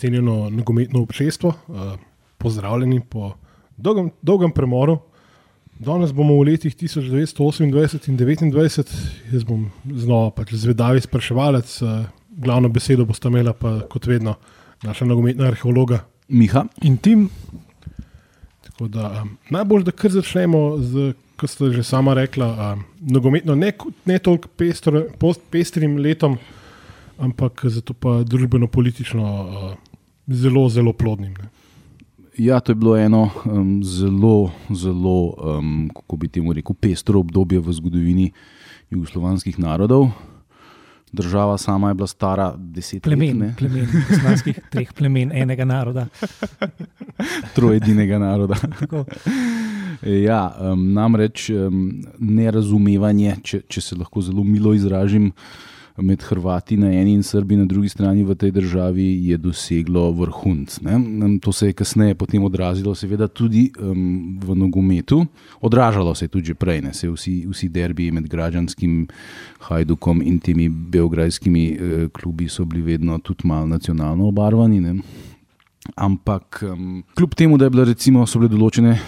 cenjeno nogometno občestvo, uh, pozdravljeni po dolgem, dolgem premoru. Danes bomo v letih 1928 in 1929, jaz bom znova pač zvedavi spraševalec, uh, glavno besedo boste imela pa kot vedno naša nogometna arheologa Miha in tim. Tako da um, najbolj, da kar začnemo z, kot ste že sama rekla, um, nogometno ne, ne toliko pestro, pestrim letom, ampak zato pa družbeno-politično uh, zelo, zelo plodnim. Ne. Ja, to je bilo eno um, zelo, zelo, um, kako bi temu rekel, pestro obdobje v zgodovini jugoslovanskih narodov. Država sama je bila stara deset plemen, let. Plemen, poslanskih treh plemen, enega naroda. Trojedinega naroda. ja, um, namreč um, nerazumevanje, če, če se lahko zelo milo izražim, uh, med Hrvati na eni in Srbi na drugi strani v tej državi je doseglo vrhunc. Ne? To se je kasneje potem odrazilo, seveda, tudi um, v nogometu. Odražalo se je tudi prej, ne? se vsi, vsi derbi med građanskim Hajdukom in temi beograjskimi eh, klubi so bili vedno tudi malo nacionalno obarvani. Ne? Ampak um, kljub temu, da je bila recimo, so bile določene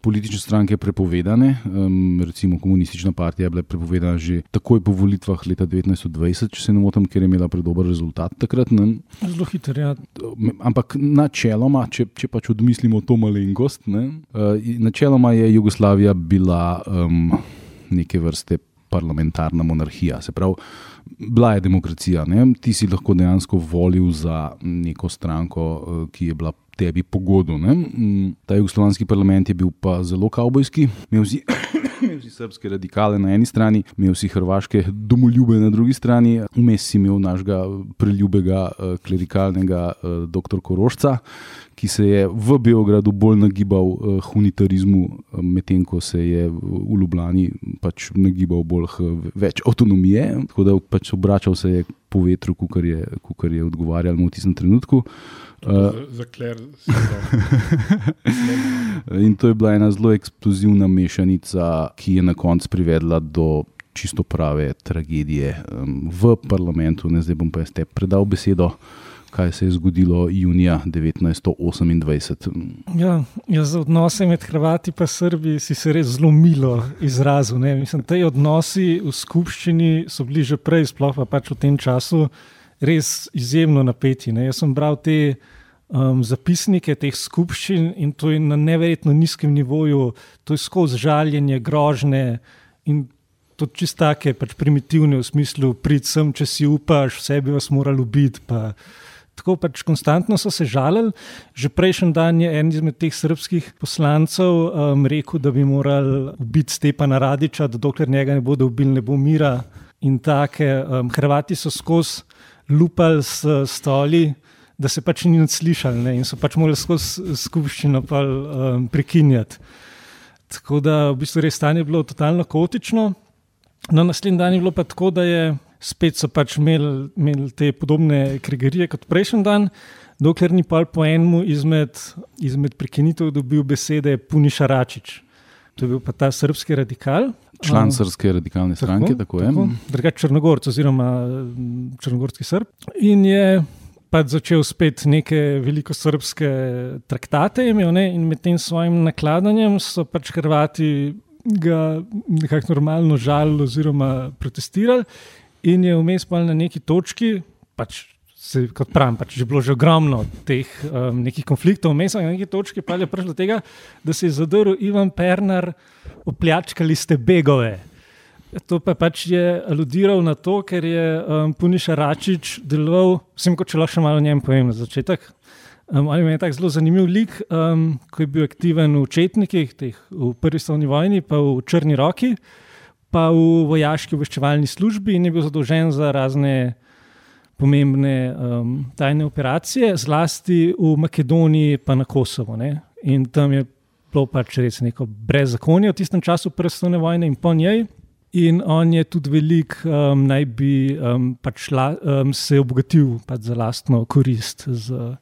politične stranke prepovedane. Um, recimo komunistična partija je bila prepovedana že takoj po volitvah leta 1920, če se ne motim, ker je imela predober rezultat takrat. Ne? Zelo hiter. Ja. Ampak načeloma, če, če pač odmislimo to malenkost, ne? uh, načeloma je Jugoslavija bila um, neke vrste parlamentarna monarhija. Se pravi, bila je demokracija. Ne? Ti si lahko dejansko volil za neko stranko, uh, ki je bila tebi pogodu. Ne? Mm, ta jugoslovanski parlament je bil pa zelo kavbojski, imel si, imel si srpske radikale na eni strani, imel si hrvaške domoljube na drugi strani, vmes si imel našega preljubega eh, klerikalnega eh, dr. Korošca. Ki se je v Beogradu bolj nagibal uh, hunitarizmu, medtem ko se je v Ljubljani pač nagibal bolj uh, več avtonomije, tako da pač obračal se je po vetru, kar je, je odgovarjal v tistem trenutku. Uh, za kler. In to je bila ena zelo eksplozivna mešanica, ki je na koncu privedla do čisto prave tragedije um, v parlamentu. Ne, zdaj bom pa jaz te predal besedo. Kaj se je zgodilo junija 1928? Ja, ja, za odnose med Hrvati in Srbi si se res zelo milo izrazil. Mislim, te odnosi v skupščini so bili že prej, sploh pa pač v tem času, res izjemno napeti. Ne? Jaz sem bral te um, zapisnike teh skupščin in to je na neverjetno nizkem nivoju, to je skozi žaljenje, grožne in to čist take pač primitivne v smislu, pridem, če si upaš, vse bi vas moralo biti. Tako pač konstantno so se žalili. Že prejšnji dan je en izmed teh srpskih poslancev um, rekel, da bi morali ubiti Stepana Radiča, da dokler njega ne bodo ubili, ne bo mira. In tako, um, Hrvati so skozi lupali s stoli, da se pač ni nič slišali ne? in so pač morali skozi skupščino pa, um, prekinjati. Tako da v bistvu res stanje bilo totalno kaotično. Na naslednji dan je bilo pa tako, da je spet so pač imeli, imeli te podobne krigerije kot prejšnji dan, dokler ni pa po enem izmed, izmed prekinitev dobil besede Puniša Račič. To je bil pa ta srpski radikal. Član um, srpske radikalne stranke, tako, tako je. Drugač Črnogorc oziroma črnogorski srb. In je pač začel spet neke veliko srpske traktate, imel, ne, in med tem svojim nakladanjem so pač Hrvati ga nekako normalno žalili oziroma protestirali, in je vmes pa na neki točki, pač se, kot pravim, pač je bilo že ogromno teh um, nekih konfliktov, vmes na neki točki pa je prišlo do tega, da se je zadrl Ivan Pernar, opljačkali ste begove. To pa pač je aludiral na to, ker je um, Puniša Račič deloval, vsem, če lahko še malo o njem povem na začetek. Um, on je tako zelo zanimiv lik, um, ko je bil aktiven v Četnikih, teh, v prvi svetovni vojni, pa v Črni roki, pa v vojaški obveščevalni službi in je bil zadolžen za razne pomembne um, tajne operacije, zlasti v Makedoniji, pa na Kosovo. Ne? In tam je bilo pač res neko brezzakonje v tistem času prve svetovne vojne in po njej. In on je tudi velik, um, naj bi um, pač la, um, se obogatil pač za lastno korist z,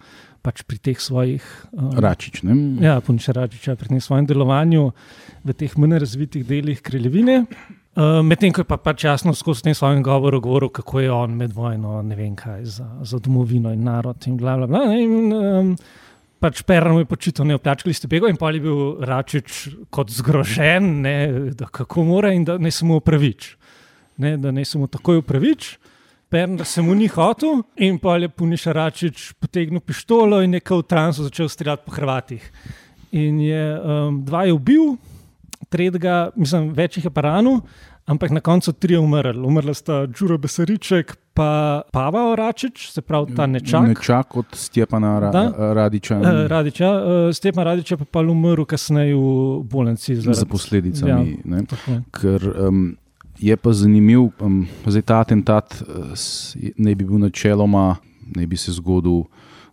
pač pri teh svojih. Um, Račič, ne? Ja, punče Račiča pri tem svojem delovanju v teh manj razvitih delih kraljevine. Uh, Medtem ko je pa pač jasno skozi tem svojem govoru govoril, kako je on med vojno, ne vem kaj, za, za domovino in narod in bla bla bla. In, um, pač Perran mu je počital, ne oplačali ste bego in pa je bil Račič kot zgrožen, ne, da kako mora in da ne se mu opravič. Ne, da ne se mu takoj opravič. Perran, da se mu ni hotel, in pa je Puniša Račič potegnil pištolo in je kot v transu začel streljati po Hrvatih. In je um, dva je ubil, tretjega, mislim, več jih je pa ranil, ampak na koncu tri je umrl. Umrla sta Đuro Besariček, pa Pava Oračič, se pravi ta nečak. Nečak od Stjepana Ra Da. Radiča Uh, Radiča, uh, Stepan Radič je pa pa umrl kasneje v bolnici. za zaradi- posledicami. ne. Tako je. Ker um, je pa zanimiv, um, zdaj ta atentat uh, naj bi bil načeloma, naj bi se zgodil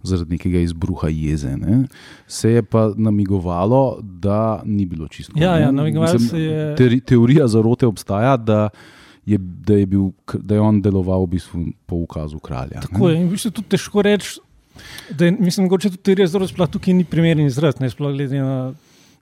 zaradi nekega izbruha jeze. Ne. Se je pa namigovalo, da ni bilo čisto. Ja, ja, namigovalo Mislim, se je- Teori, teorija zarote obstaja, da je, da, je bil, da je on deloval v bistvu po ukazu kralja. ne. Tako je. In v bistvu tudi težko reči. Da je, mislim, mogoče tudi teorija zelo sploh tukaj ni primeren izraz, ne sploh glede na to,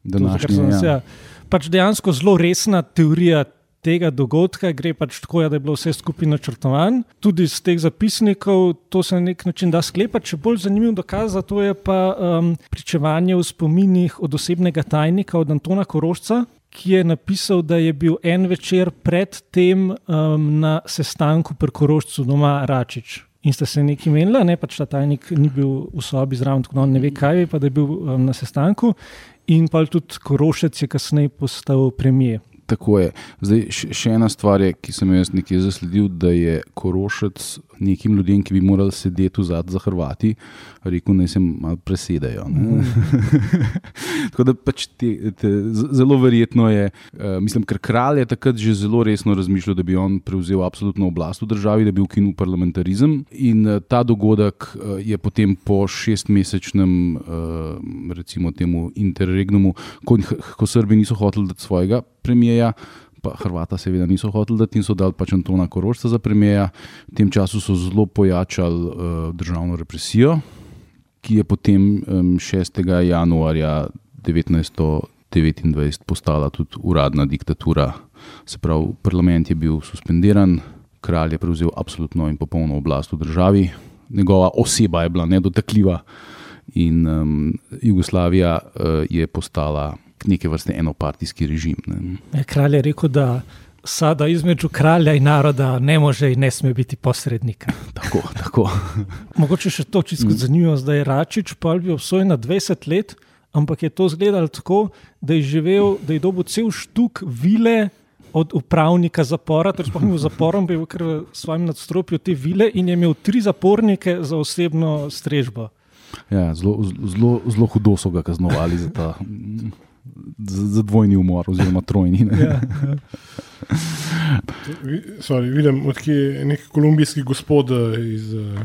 kar Današnji, sem nas. ja. Ja. Pač dejansko zelo resna teorija tega dogodka gre pač tako, ja, da je bilo vse skupaj načrtovano. Tudi iz teh zapisnikov to se na nek način da sklepati. Še bolj zanimiv dokaz za to je pa um, pričevanje v spominih od osebnega tajnika od Antona Korošca. Ki je napisal, da je bil en večer predtem um, na sestanku pri Korošcu doma Račič. In sta se nekaj menila, ne pač ta tajnik ni bil v sobi zraven, tako da ne ve, kaj je, pa da je bil um, na sestanku. In pa tudi Korošec je kasneje postal premijer. Tako je. Zdaj, še, ena stvar je, ki sem jo jaz nekje zasledil, da je Korošec nekim ljudem, ki bi morali sedeti v zadnji za Hrvati, rekel, naj se malo presedajo. ne. Tako da pač te, te, zelo verjetno je, uh, mislim, ker kralj je takrat že zelo resno razmišljal, da bi on prevzel absolutno oblast v državi, da bi ukinil parlamentarizem. In uh, ta dogodek uh, je potem po šestmesečnem, uh, recimo temu interregnumu, ko, ko Srbi niso hoteli dati svojega premijeja. Pa Hrvata, seveda, niso hoteli dati in so dali pač Antona Korošca za premijeja. V tem času so zelo pojačali uh, državno represijo, ki je potem um, 6. januarja 1929 postala tudi uradna diktatura. Se pravi, parlament je bil suspendiran, kralj je prevzel absolutno in popolno oblast v državi, njegova oseba je bila nedotakljiva in um, Jugoslavija uh, je postala neke vrste enopartijski režim. Ne. Kralj je rekel, da sada između kralja in naroda ne može in ne sme biti posrednika. Tako, tako. Mogoče še to čisto mm. zanimivo, da je Račič pa bil obsojen na 20 let, ampak je to izgledalo tako, da je živel, da je dobil cel štuk vile. Od upravnika zapora, torej sploh ni bil zaporom, bil kar v svojem nadstropju te vile in je imel tri zapornike za osebno strežbo. Ja, zelo, zelo, zelo hudo so ga kaznovali za ta za, za dvojni umor, oziroma trojni. Ja, Vi- Sorry, vidim, odkje je nek kolumbijski gospod eh, iz uh,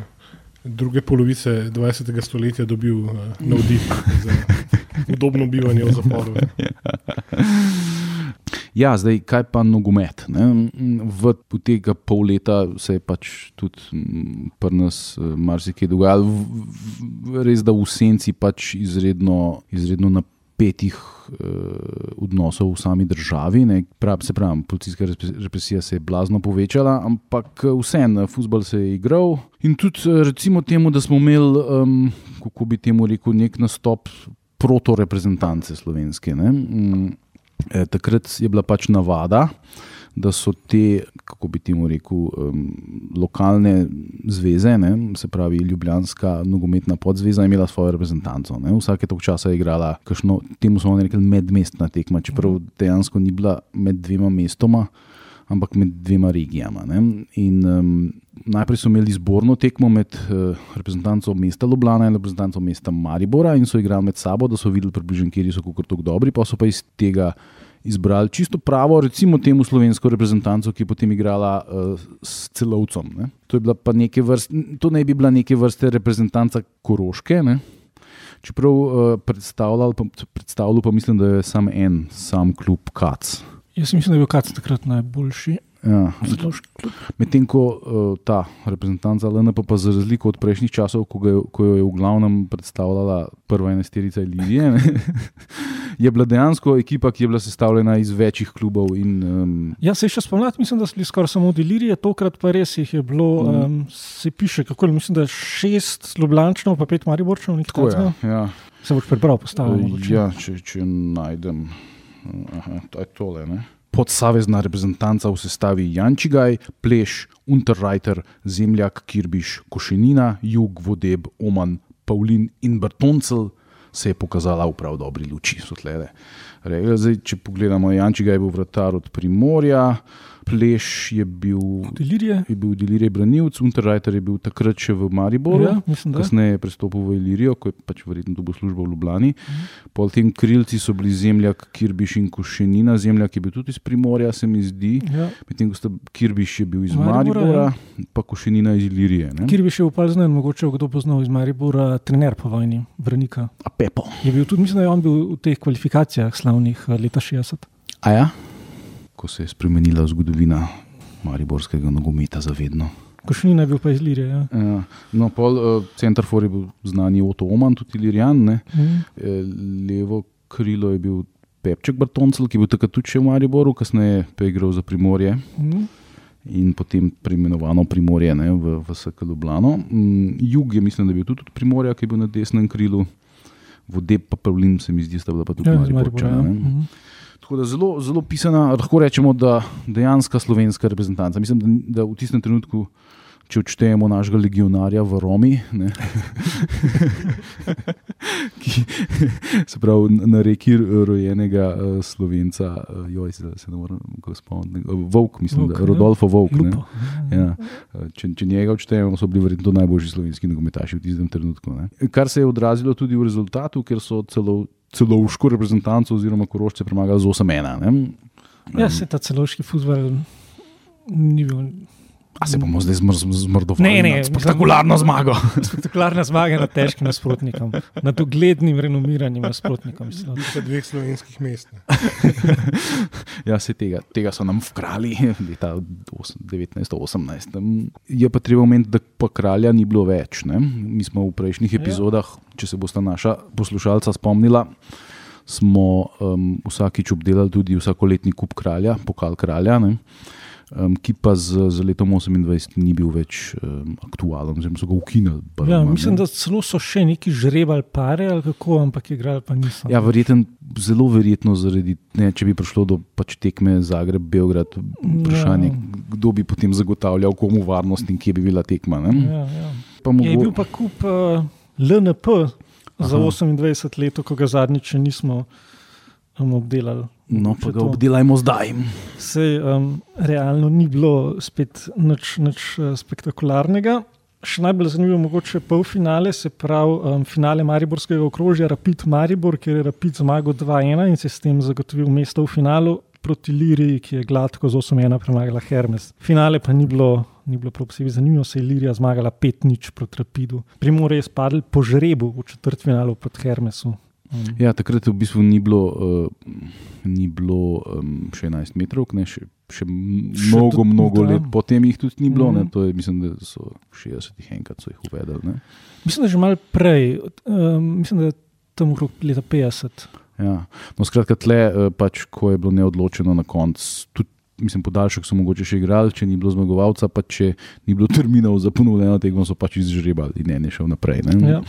druge polovice 20. stoletja dobil uh, navdih za udobno bivanje v zaporu. Ja, zdaj kaj pa nogomet. Ne? V, tega pol leta se je pač tudi pri nas marsikaj dogajalo, res da v senci pač izredno, izredno napetih eh, odnosov v sami državi. Ne? Prav, se pravi, policijska repres- represija se je blazno povečala, ampak eh, vseeno, futbol se je igral. In tudi eh, recimo temu, da smo imeli, um, kako bi temu rekel, nek nastop protoreprezentance slovenske. Ne? Eh, takrat je bila pač navada, da so te, kako bi temu rekel, um, lokalne zveze, ne, se pravi Ljubljanska nogometna podzveza, imela svojo reprezentanco. Ne. Vsake toliko časa je igrala, kakšno, temu smo rekli medmestna tekma, čeprav dejansko ni bila med dvema mestoma. Ampak med dvema regijama. Ne. In, um, najprej so imeli izborno tekmo med uh, reprezentanco mesta Ljubljana in reprezentanco mesta Maribora, in so igrali med sabo, da so videli, približno, kje so kako dobri, pa so pa iz tega izbrali čisto pravo, recimo temu slovensko reprezentanco, ki je potem igrala uh, s celovcem. Ne. To, je bila neke vrste, to naj bi bila neke vrste reprezentanca Koroške. Ne. Čeprav uh, predstavljal, pa, predstavljal pa mislim, da je samo en, sam klub Kac. Jaz mislim, da je bil Kac takrat najboljši. Ja. Medtem ko uh, ta reprezentanca LNP, pa za razliko od prejšnjih časov, ko, ga, ko jo je v glavnem predstavljala prva enesterica Ilirije, ne, je bila dejansko ekipa, ki je bila sestavljena iz večjih klubov. In, um, Ja, se še spomnim, mislim, da so bili skoraj samo delirije, tokrat pa res jih je bilo, Mhm. um, se piše, kako je, mislim, da šest Ljubljančanov, pa pet Mariborčanov, nekaj tako je. Ja. Se boš prebral, postavil. Uh, ja, če, če najdem. Aha, to je tole. Ne? Podsavezna reprezentanca v sestavi Jančigaj, Pleš, Unterreiter, Zemljak, Kirbiš, Košenina, Jug, Vodeb, Oman, Pavlin in Bertoncel se je pokazala v prav dobri luči. so rekli. Zdaj, če pogledamo, Jančigaj je bil vratar od Primorja, Pleš je bil. Delirije. Je bil Delirij Branilc, Unterreiter je bil takrat še v Mariboru. Ja, mislim, da. Kasneje je prestopil v Ilirijo, ko je pač verjetno dobil službo v Ljubljani. Mhm. Pol tem krilci so bili Zemljak, Kirbiš in Košenina. Zemljak je bil tudi iz Primorja, se mi zdi. Ja. Medtem ko sta Kirbiš je bil iz Maribora, Maribora, pa Košenina iz Ilirije. ne. Kjer bi še upal znati, mogoče kdo poznal iz Maribora, trener po vojni, Vrnika. A Pepo. Je bil tudi, mislim, da je on bil v teh kvalifikacijah slavnih eh, leta 60. A ja? Ko se je spremenila zgodovina mariborskega nogometa zavedno. Košnina je bil pa iz Lirije. Ja. Ja. No, pol uh, centarfor je bil znani Otto Oman, tudi Ilirijan. ne. Eh, levo krilo je bil Pepček Bartoncel, ki je bil takrat tudi v Mariboru, kasneje pa je igral za Primorje Mhm. in potem preimenovano Primorje ne, v, v SK Ljubljano. Mm, Jug je, mislim, da je bil tudi od Primorja, ki je bil na desnem krilu. Vodeb pa Pavlin se mi zdi, sta bila pa tudi Ja. Mariborčana. Ja. ne. Mhm. Tako da zelo, zelo pisana, lahko rečemo, da dejansko slovenska reprezentanca. Mislim, da, da v tistem trenutku, če odštejemo našega legionarja v Romi, ki se pravi na reki rojenega uh, slovenca, uh, joj, se, se ne morem spomniti, Vovk, mislim, Volk, da ja. Rodolfo Vovk. Lupo. Ja, eh, če, če njega odštejemo, so bili verjetno najboljši slovenski nogometaši v tistem trenutku. Ne. Kar se je odrazilo tudi v rezultatu, ker so celo, celovško reprezentanco oziroma korošče premagali z 8-1. Ja, se ta celoški futbol ni bil. A se bomo zdaj zmr zmrdovali? Ne, ne, nad mislim- spektakularno zmago. Spektakularna zmaga nad težkim nasprotnikom, nad uglednim, renomiranim nasprotnikom. Bitka dveh slovenskih mest. ja, se tega, tega so nam vkrali leta osem- 1918. Em, Je pa treba omeniti, da pa kralja ni bilo več. Ne? Mi smo v prejšnjih Ja. epizodah, če se bosta naša poslušalca spomnila, smo um, vsakič obdelali tudi vsakoletni kup kralja, pokal kralja. Ne? Um, ki pa z, z letom 28 ni bil več um, aktualen, oziroma so ga ukinili. Ja, manj, mislim, ne. da celo so še neki žrebali pare, ali kako, ampak igrali pa niso. Ja, verjeten, zelo verjetno zaradi, ne, če bi prišlo do pač tekme Zagreb-Beograd, vprašanje, Ja. kdo bi potem zagotavljal komu varnost in kje bi bila tekma. Ne? Ja, ja. Pa Je mogo, bil pa kup uh, LNP za Aha. 28 let, ko ga zadnjič nismo um, obdelali. No, pa ga obdelajmo zdaj. Sej um, realno ni bilo spet nič, nič uh, spektakularnega. Še najbolj zanimivo je mogoče polfinale, se pravi um, finale Mariborskega okrožja, Rapid Maribor, kjer je Rapid zmagal 2-1 in se s tem zagotovil mesto v finalu proti Liriji, ki je gladko z 8-1 premagala Hermes. Finale pa ni bilo, ni bilo prav posebej zanimivo, se je Lirija zmagala 5-0 proti Rapidu. Primor je spadl po žrebu v četrtfinalu proti Hermesu. Um, Ja, takrat v bistvu ni bilo, uh, ni bilo um, še 11 metrov, ne, še, še Še mnogo, tudi mnogo da. let potem jih tudi ni bilo. Mhm. Ne, to je, mislim, da so v 60-ih enkrat so jih uvedli. Ne. Mislim, da že malo prej, um, mislim, da tam okrog leta 50. Ja. No, skratka, tle, eh, pač, ko je bilo neodločeno na koncu, tudi mislim, podaljšek so mogoče še igrali, če ni bilo zmagovalca, pa če ni bilo terminov za ponovljeno tekmo, so pač izžrebali in en je šel naprej. Ne? Ja.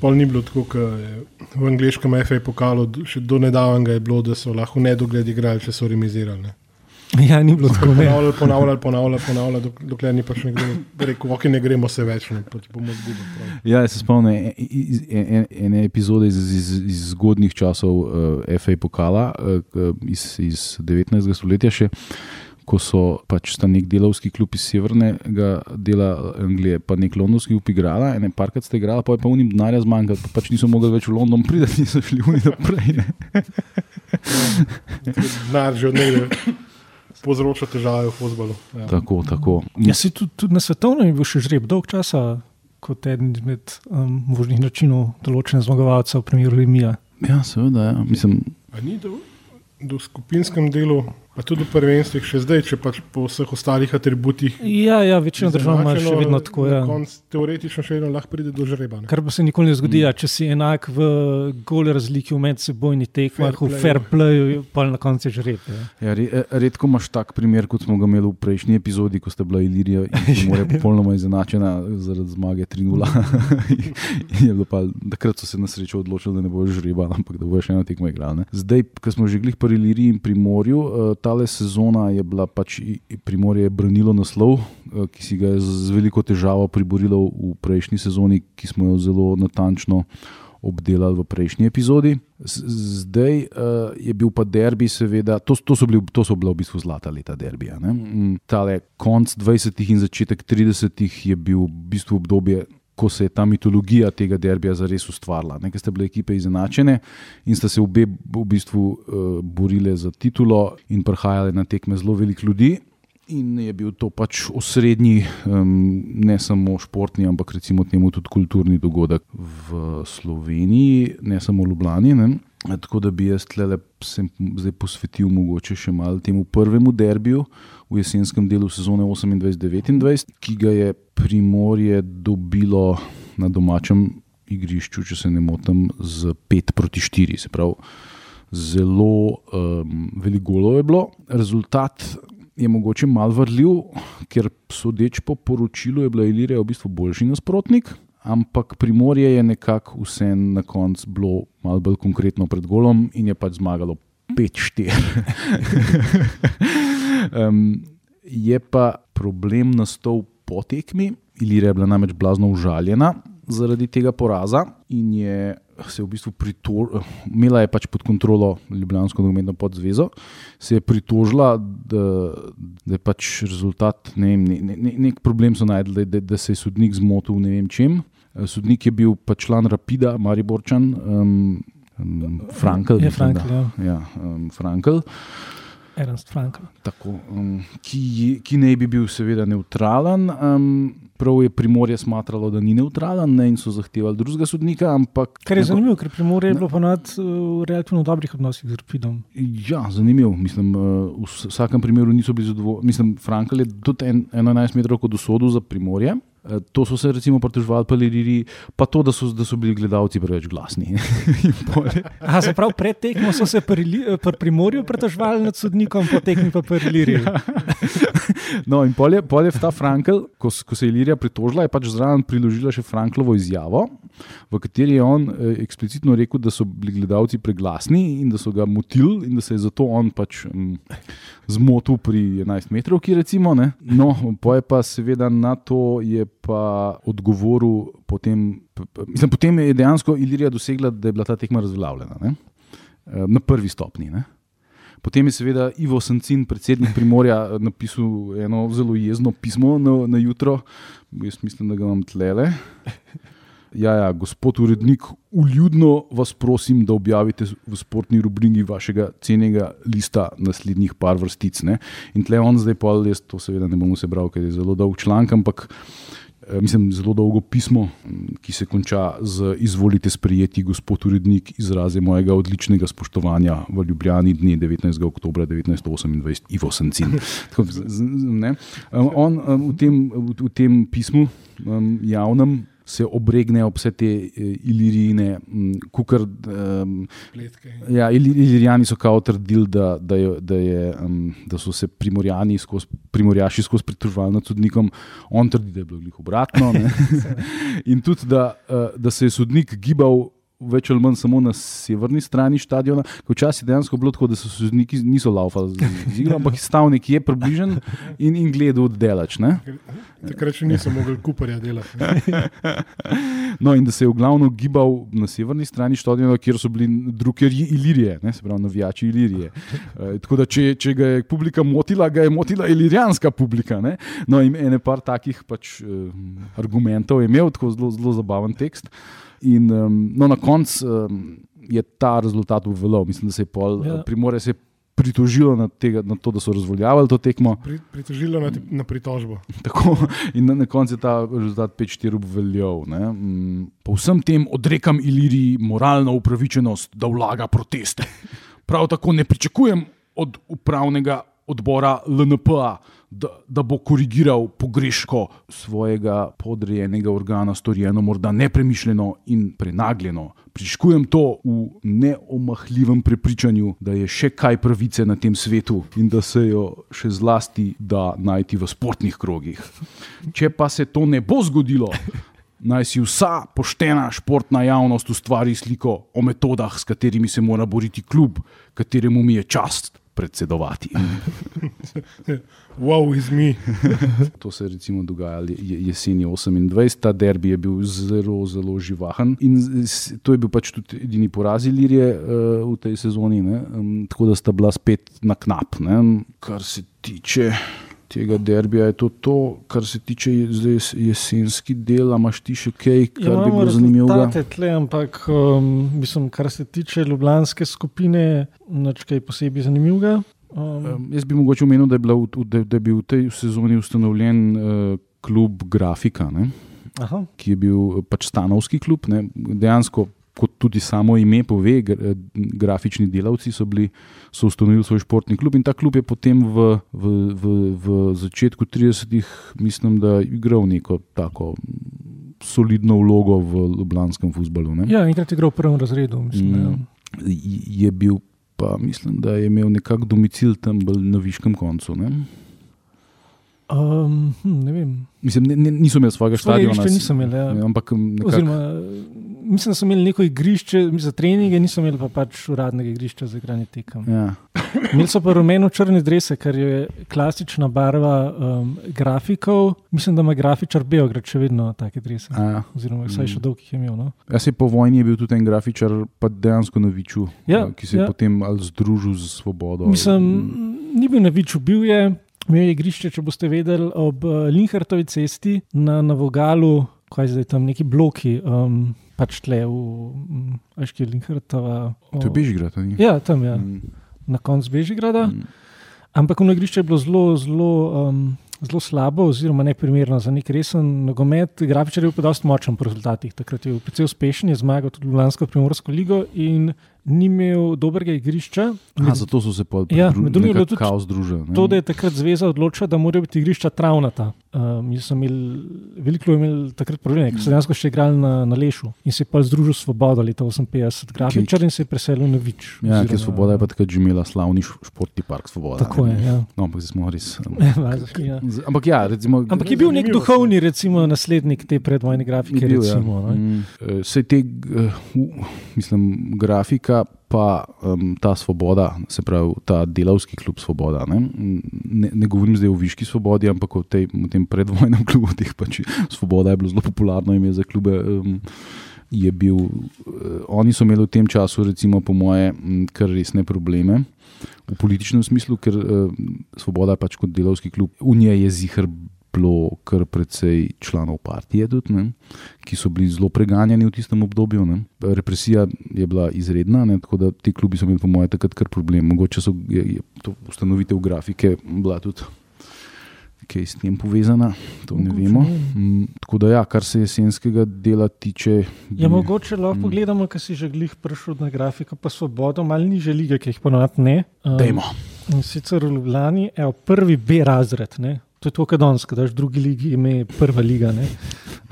Pol ni bilo tako, kot je v angliškem FA pokalu, še do nedavnega je bilo, da so lahko nedogled igrali, če so remizirali. Ne. ja, ni bilo tako. Ponavljali, ponavljali, ponavljali, ponavljali dok- dokler ni pač nekdo rekel, ok, ne gremo se več, ne, pač bomo zgubili. Ja, jaz se spomnim e- iz- e- e- ene epizode iz, iz, iz zgodnih časov uh, FA pokala uh, iz, iz 19. stoletja. Še, Ko so pač sta nek delovski klub iz severnega dela Anglije, pa nek londonski klub igrala, ene parkrat ste igrali, pa je pa unim denarja zmanjkalo, pa pač niso mogli več v London priti, niso šli uni naprej. Ne? Denar že od nekaj povzroča težave v fotbalu. Ja. Tako, tako. Ja, si tudi, tudi na svetovnem je bil še žreb dolg časa kot eden izmed um, možnih načinov določene zmagovalca v primeru Limija. Ja, seveda. Ja. Mislim, A ni do, do skupinskem delu, A tudi v prvenstvih še zdaj, če pač po vseh ostalih atributih. Ja, ja večina držav ima še vedno tako. Ja. Konc, teoretično še vedno lahko pride do žreba. Ne? Kar pa se nikoli ne zgodi, mm. če si enak v gole razliki v medsebojni tekmah, v fair playu, pa na koncu je žreb. Ja. Ja, re, redko imaš tak primer, kot smo ga imeli v prejšnji epizodi, ko sta bila Ilirija in More popolnoma izenačena zaradi zmage 3-0. Takrat so se na srečo odločili, da ne bojo žreba, ampak da bojo še eno tekmo igrali. Zdaj, ko smo že glih pri Iliriji in pri Morju, uh, tale sezona je bila pač Primorje branilo naslov, eh, ki si ga je z veliko težavo priborilo v prejšnji sezoni, ki smo jo zelo natančno obdelali v prejšnji epizodi. Zdaj uh, je bil pa derbi, seveda, to, to, so bili, to so bila v bistvu zlata leta derbija. Mm, tale konc 20. in začetek 30. je bil v bistvu obdobje ko se je ta mitologija tega derbija zares ustvarila. Nekaj ste bile ekipe izenačene in sta se obe v bistvu uh, borile za titulo in prihajale na tekme zelo velik ljudi. In je bil to pač osrednji, um, ne samo športni, ampak recimo temu tudi kulturni dogodek v Sloveniji, ne samo v Ljubljani. Ne? Tako da bi jaz zdaj posvetil mogoče še malo temu prvemu derbiju v jesenskem delu sezone 28-29, ki ga je Primorje dobilo na domačem igrišču, če se ne motim, z 5 proti 4. Se pravi, zelo um, veliko golo je bilo. Rezultat je mogoče mal vrljiv, ker sodeč po poročilu je bila Ilirija v bistvu boljši nasprotnik. Ampak Primorje je nekako vse na koncu bilo malo bolj konkretno pred golom in je pač zmagalo 5-4. um, je pa problem nastal po tekmi. Ilira je bila namreč blazno užaljena zaradi tega poraza in je se v bistvu pritožila, imela je pač pod kontrolo Ljubljansko nogometno podzvezo, se je pritožila, da, da je pač rezultat, ne vem, ne, ne, nek problem so najdli, da, da se je sodnik zmotil ne vem čem. Sodnik je bil pa član Rapida, Mariborčan, um, Frankl. Je Frankl, ja. ja um, Frankl. Ernst Frankl. Tako, um, ki, ki ne bi bil, seveda, neutralen. Um, prav je Primorje smatralo, da ni neutralen ne, in so zahtevali drugega sodnika. Ampak, Kar je zanimivo, ker Primorje je bilo ponad uh, v relativno dobrih odnosih z Rapidom. Ja, zanimivo. Mislim, uh, v vsakem primeru niso bili zadovoljni. Mislim, Frankl je tudi en, 11 metrov kot usodil za Primorje. Eh, to so se recimo pritoževali, pa, pa to, da so, da so bili gledalci preveč glasni. A se pravi, pred tekmo so se pri, pri Primorju pritoževali nad sodnikom, po tekmi pa pri Liriji. Ja. No, in pol je, pol je ta Frankel, ko, ko se je Lirija pritožila, je pač zraven priložila še Franklovo izjavo, v kateri je on eh, eksplicitno rekel, da so bili gledalci preglasni in da so ga motili in da se je zato on pač hm, zmotil pri 11 metrovki. Recimo, no, pa je pa seveda na to pa odgovoril, potem, mislim, potem je dejansko Ilirija dosegla, da je bila ta tekma razveljavljena ne? Eh, na prvi stopni. Ne? Potem je seveda Ivo Sancin, predsednik Primorja, napisal eno zelo jezno pismo na, na jutro, jaz mislim, da ga imam tlele. Ja, ja, gospod urednik, uljudno vas prosim, da objavite v sportni rubriki vašega cenega lista naslednjih par vrstic. Ne? In tle on zdaj pol, jaz to seveda ne bom vse bral, ker je zelo dolg članek, ampak mislim, zelo dolgo pismo, ki se konča z izvolite sprejeti, gospod urednik, izraze mojega odličnega spoštovanja v Ljubljani dne 19. oktober 1928, Ivo Sancin. On v tem, v tem pismu javnem se obregnejo vse te uh, ilirijine, kukar. Um, ja, ilirijani so kao trdili, da, da, da, um, da so se primorjani skozi, primorjaši skozi pritoževali nad sodnikom, on trdi, da je bilo njih obratno. In tudi, da, uh, da se je sodnik gibal več ali manj samo na severni strani stadiona. Včasih je dejansko bilo tako, da so se sodniki niso laufali z igro, ampak stavil nekje približen in, in gledal oddelač. Takrat še nisem mogel kuparja delati. no, in da se je v glavnem gibal na severni strani stadiona, kjer so bili drugi ilirije, ne, se pravi, navijači ilirije. E, tako da, če, če ga je publika motila, ga je motila ilirijanska publika. Ne. No, in ene par takih pač, uh, argumentov je imel, tako zelo, zelo zabaven tekst. In um, no, na koncu um, je ta rezultat uveljavil. Mislim, da se je pol, ja. primore se pritožilo na, tega, na to, da so razvoljavali to tekmo. Pri, pritožilo na, na pritožbo. Tako, in na, na koncu je ta rezultat 5-4 uveljavil. Um, po vsem tem odrekam Iliriji moralno upravičenost, da vlaga proteste. Prav tako ne pričakujem od upravnega odbora LNP-a, da, da bo korigiral pogreško svojega podrejenega organa, storjeno morda nepremišljeno in prenagljeno. Priškujem to v neomahljivem prepričanju, da je še kaj pravice na tem svetu in da se jo še zlasti da najti v športnih krogih. Če pa se to ne bo zgodilo, naj si vsa poštena športna javnost ustvari sliko o metodah, s katerimi se mora boriti klub, kateremu mi je čast predsedovati. Wow, iz mi. To se je recimo dogajalo je- jeseni 28, ta derbi je bil zelo, zelo živahen in to je bil pač tudi edini poraz Ilirije uh, v tej sezoni, ne? um, tako da sta bila spet na knap. Ne? Kar se tiče tega derbija, je to to, kar se tiče zdaj jesenski del, a imaš ti še kaj, kar Ja, bi bilo zanimivo. rezultate Tle, ampak, um, mislim, kar se tiče ljubljanske skupine, nič kaj posebej zanimivega. Um, Um, jaz bi mogoče omenil, da je, bila da, da je bil v tej sezoni ustanovljen uh, klub Grafika. Ne? aha, ki je bil eh, pač stanovski klub. Ne. Dejansko, kot tudi samo ime pove, eh, grafični delavci so, bili, so ustanovili svoj športni klub in ta klub je potem v, v, v, v začetku 30-ih, mislim, da igral neko tako solidno vlogo v ljubljanskem futbalu. ne. ja, enkrat je igral v prvem razredu. Mislim, Mm. mm. Je bil pa, mislim, da je imel nekako domicil tam na viškem koncu. Ne. Um, hm, ne vem. Mislim, ne, ne, niso imeli svojega stadiona. igrišča niso imeli, ja. Ampak mm, nekako. Oziroma, mislim, da so imeli neko igrišče za treninge, niso imeli pa pač uradnega igrišča za igranje tekem. Ja. Imeli so pa rumeno-črne drese, kar je klasična barva um, grafikov. Mislim, da ima grafičar Beograd še vedno take drese. A, ja. Oziroma, vsaj še Mm. dolg jih je imel. No? Jaz se po vojni je bil tudi en grafičar, pa dejansko na Viču, Ja, eh, ki se je ja. potem ali združil z Svobodo. Mislim, ni bil na Viču, bil je. Imel je igrišče, če boste vedeli, ob uh, Linhartovi cesti na, na Vogalu, kaj zdaj tam neki bloki, um, pač tle v um, Aški Linhartova. To je Bežigrad? Ja, tam je, ja, Mm, na koncu Bežigrada. mm. Ampak ono igrišče je bilo zelo, zelo, um, zelo slabo, oziroma neprimerno za nek resen nogomet. Grafičar je bil pa dosti močen po rezultatih. Takrat je bil precej uspešen, je zmagal tudi Ljubljansko primorsko ligo in ni imel dobrega igrišča. Aha, zato so se pa Ja, med drugim je bilo tudi kao združili. ne? To, da je takrat zveza odločila, da morajo biti igrišča travnata. Um, jaz sem imel, veliko je imel takrat probleme, ker so dejansko še igrali na, na Lešu in se je pa združil s Svobodo leta 58, grafičar in se je preselil na Vič. Ja, ker Svoboda je pa takrat že imela slavni športni park Svoboda. Tako je. Ja. No, ampak zdaj smo res. um, ja. z- Ampak ja, recimo. Ampak je bil nek duhovni, recimo, naslednik te predvojne grafike. bil, ja. recimo, ne. Mm, eh, Sej te, eh, u- mislim, grafika, pa um, ta svoboda, se pravi ta delavski klub Svoboda. Ne, ne, ne govorim zdaj o Viški svobodi, ampak o, tej, tem predvojnem klubu. Teh pač, svoboda je bilo zelo popularno ime za klube. Um, je bil, uh, oni so imeli v tem času, recimo, po moje, kar resne probleme. V političnem smislu, ker uh, Svoboda je pač kot delovski klub, v njej je zihar bilo kar precej članov partije, tudi, ne, ki so bili zelo preganjani v tistem obdobju. Ne. Represija je bila izredna, ne, tako da ti klubi so imeli, po mojem, takrat kar problem. Mogoče so, je, je to ustanovitev grafike bila tudi kaj s tem povezana, to ne Mogoče, vemo. ne. Mm, Tako da, ja, kar se jesenskega dela tiče. Ja, bi- mogoče lahko Mm. pogledamo, kaj si že glih prišel na grafiko, pa svobodo, malo niže lige, ki jih ponovadi ne. Um, Dajmo. In sicer v Ljubljani je prvi B razred. Ne? To je to, kar danes, da daš drugi ligi ime prva liga. Ne?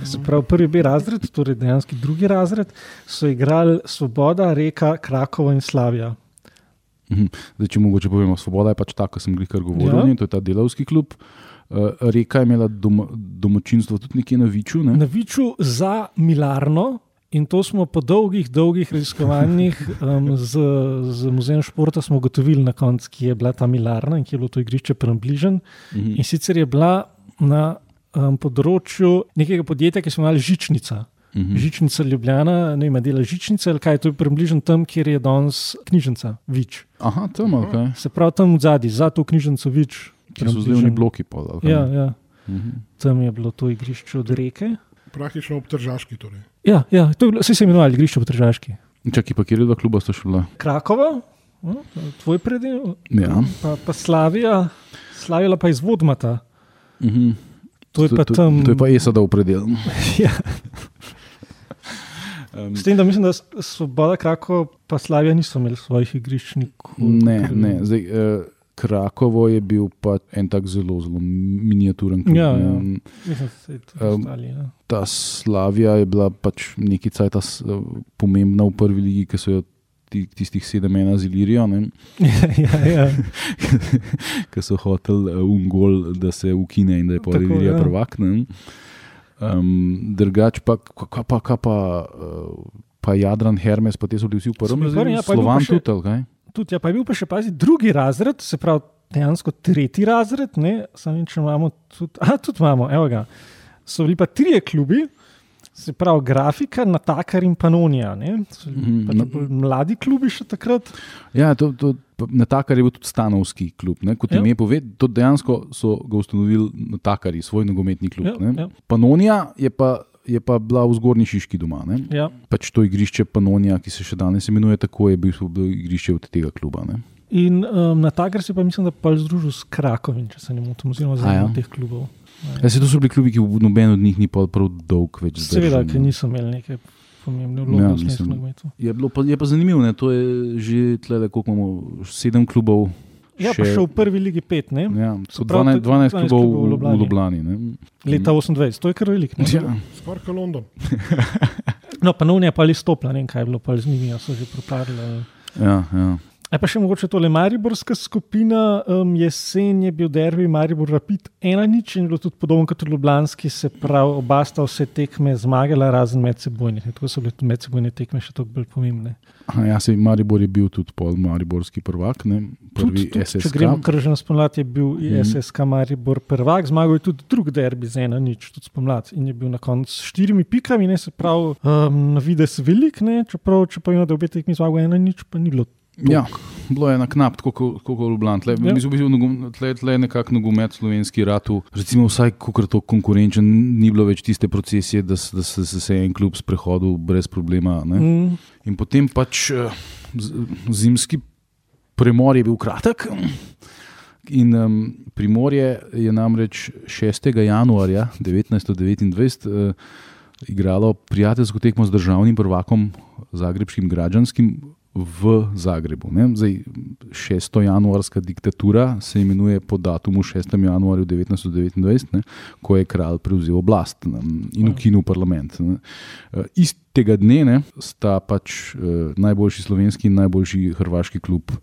Se pravi, prvi B razred, torej dejansko drugi razred, so igrali Svoboda, Reka, Krakova in Slavija. Mhm. Zdaj, če mogoče povemo, Svoboda je pač ta, ki sem jih kar govoril, Ja. to je ta delovski klub. Uh, Reka je imela doma, domačinstvo tudi nekje na Viču. Ne? Na Viču za Milarno. In to smo po dolgih, dolgih raziskovanjih um, z, z muzejem športa smo ugotovili na koncu, ki je bila ta Milarna in ki je bilo to igrišče približen. Mhm. In sicer je bila na um, področju nekega podjetja, ki smo imeli Žičnica. Mhm. Žičnica Ljubljana, ne vem, a dela Žičnice ali kaj, to je približno tam, kjer je danes knjižnica Vič. Aha, tam okay. Se pravi, tam zadnji, za to knjižnico Vič. ki so zdaj oni bloki. Ali kaj? Ja, ja, Mhm. tam je bilo to igrišče od reke. Praktično ob Tržaški. Torej. Ja, ja to je vse se je imenovalo igrišče v Tržaški. Čakaj, pa kjer je dva kluba sta šla? Krakova, hm, tvoj predel, Ja. pa, pa Slavija, Slavila pa iz Vodmata. Mhm. To je pa tam. To je pa ESA, da v predel. ja. Um, S tem, da mislim, da Svoboda, kako pa Slavija niso imeli svojih igrišč ne, ne. Zdaj, uh, Krakovo je bil pa en tak zelo, zelo miniaturen klub. Ja, ja. Mislim, Um, ostali. Ja. Ta Slavija je bila pač neki cajt pomembna v prvi ligi, ki so jo ti, tistih sedem ena z Ilirijo, ja, ja. ki so hoteli uh, ungol, da se ukine in da je Tako, Ilirija ja. prvak. Ne. Um, drugač pa, kaj pa, kaj pa, uh, pa Jadran Hermes, pa te so bili vsi v prvem razredu, ja, Slovan še- tudi, kaj? Tudi, ja, pa je bil pa še pazi drugi razred, se pravi dejansko tretji razred. Ne, Samo če imamo tudi, a tudi imamo, evo ga. So bili pa trije klubi, se pravi grafika, natakar in panonija. Ne, so bili Mhm, pač no. bolj mladi klubi še takrat. Ja, to, to, na takar je bil tudi stanovski klub. Ne? Kot Ja. ime pove, to dejansko so ga ustanovili na takari, svoj nogometni klub. Ja, ne. ja. Panonija je pa, je pa bila v zgornji Šiški doma. Ne? Ja. Pač to igrišče Panonija, ki se še danes imenuje tako, je bil, bilo igrišče od tega kluba. Ne? In um, na takar se pa mislim, da pa združil s Krakovim, če se ne motim, oziroma z ja. enim od teh klubov. Ja, se to so bili klubi, ki noben od njih ni pol prav dolg več. Seveda, ker niso imeli neke pomembne vloge Ja, v slovenskem nogometu. Je, bilo pa, je pa zanimivo, ne? to je že tle, koliko imamo, sedem klubov. Ja, pa še v prvi ligi pet, ne? Ja, So so prav 12, 12 12 klubov v v Ljubljani. Ljubljani. ne. Leta 28, to je kar veliko. ne? Ja. Skoraj kot London. No, pa novnje pa ali stopla, ne vem, kaj je bilo, pa z njimi so že propadli. Ja, ja. E pa še mogoče tole Mariborska skupina, um, jesen je bil derbi Maribor Rapid ena nič in je bilo tudi podobno kot v Ljubljanski, se pravi, oba sta vse tekme zmagala, razen medsebojnih. Tako so bile medsebojne tekme še toliko bolj pomembne. Aha, Ja, se Maribor je bil tudi pol Mariborski prvak, ne? prvi Tudi, če SSK. gremo kar že na spomlad, je bil mm. SSK Maribor prvak, zmagal je tudi drugi derbi z ena nič, tudi spomlad. In je bil na koncu s štirimi pikami, ne se pravi, um, na vides velik, ne, čeprav če pa vemo, da obe tekmi zmagal ena nič, pa ni bilo. Ja, bilo je na knap, tako kot v Ljubljani. Tle, Ja. Mislim, da je nekako nogomet slovenski ratu. Recimo, vsaj kako to konkurenčen, ni bilo več tiste procesije, da, da se, se, se je en klub sprehodil brez problema. Ne? Mm. In potem pač eh, zimski premor je bil kratek. In um, Primorje je namreč 6. januarja 1929 uh, igralo prijateljsko tekmo z državnim prvakom, zagrebskim građanskim v Zagrebu. Ne? Zdaj, 6. januarska diktatura se imenuje po datumu 6. januarja 1929, ne? ko je kralj prevzel oblast ne? in ukinil parlament. Ne? Uh, istega dne ne, sta pač uh, najboljši slovenski in najboljši hrvaški klub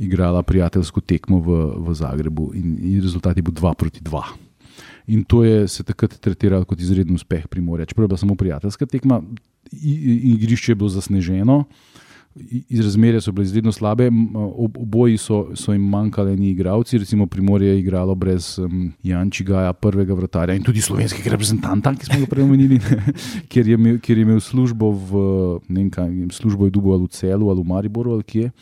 igrala prijateljsko tekmo v, v Zagrebu in, in rezultat je bil 2 proti 2. In to je se takrat tretiralo kot izreden uspeh Primorja. Čeprav je bila samo prijateljska tekma, igrišče je bilo zasneženo, iz razmere so bile izredno slabe, ob, oboji so, so jim manjkali ni igralci, recimo Primorje je igralo brez um, Jančigaja, prvega vratarja in tudi slovenskega reprezentanta, ki smo ga prej omenili, ker, je imel, ker je imel službo v, ne vem kaj, službo je dubo ali v Celu ali v Mariboru ali kje.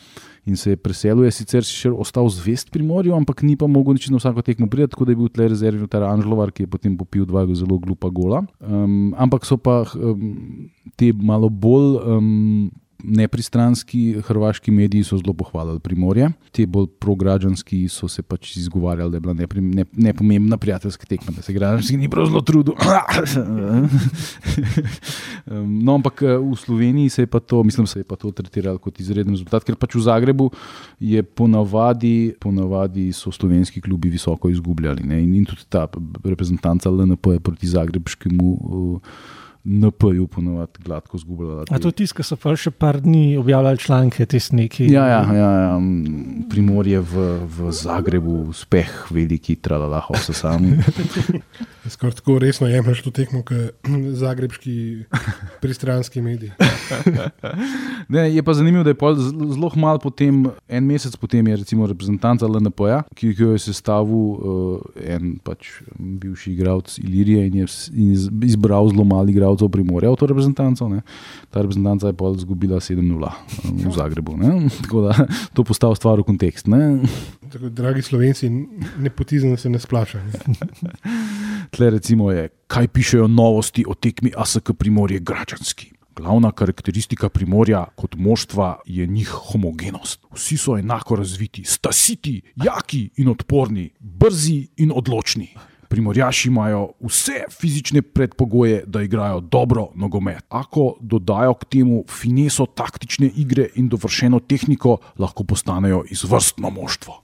In se je preselil, je sicer še ostal zvest pri morju, ampak ni pa mogel nič na vsako tekmo priti, tako da je bil tle rezervni ter Anžlovar, ki je potem popil dva zelo glupa gola. Um, ampak so pa um, te malo bolj um, nepristranski hrvaški mediji so zelo pohvalili Primorje. Te bolj prograđanski so se pač izgovarjali, da je bila neprim, ne, nepomembna prijateljska tekma, da se građanski ni prav zelo trudil. No, ampak eh, v Sloveniji se je pa to, mislim, se je pa to tretiralo kot izreden rezultat, ker pač v Zagrebu je ponavadi, ponavadi so slovenski klubi visoko izgubljali. Ne? In, in tudi ta reprezentanca LNP je proti zagrebskemu uh, NP-ju ponavadi gladko izgubljala. A to ki so pa še par dni objavljali članke, te sneki. Ja, ja, ja, ja. Primorje v, v Zagrebu, uspeh, veliki, tralala, vse sam. Skoraj tako resno jemliš to tekmo, kot zagrebski pristranski mediji. Ne, je pa zanimivo, da je zelo malo potem, en mesec potem je recimo reprezentanca LNP-ja, ki ki jo je sestavil uh, en pač bivši igralec Ilirije in je in iz- izbral zelo malo igralcev Primorja v to reprezentanco. Ne. Ta reprezentanca je pol izgubila 7-0 um, v Zagrebu. Ne. Tako da to postavlja stvar v kontekst. Ne. Tako, dragi slovenci, nepotizem se ne splaša. Ne? Tle recimo je, kaj pišejo novosti o tekmi ASK Primorje Gračanski. Glavna karakteristika Primorja kot moštva je njih homogenost. Vsi so enako razviti, stasiti, jaki in odporni, brzi in odločni. Primorjaši imajo vse fizične predpogoje, da igrajo dobro nogomet. Ako dodajo k temu fineso taktične igre in dovršeno tehniko, lahko postanejo izvrstno moštvo.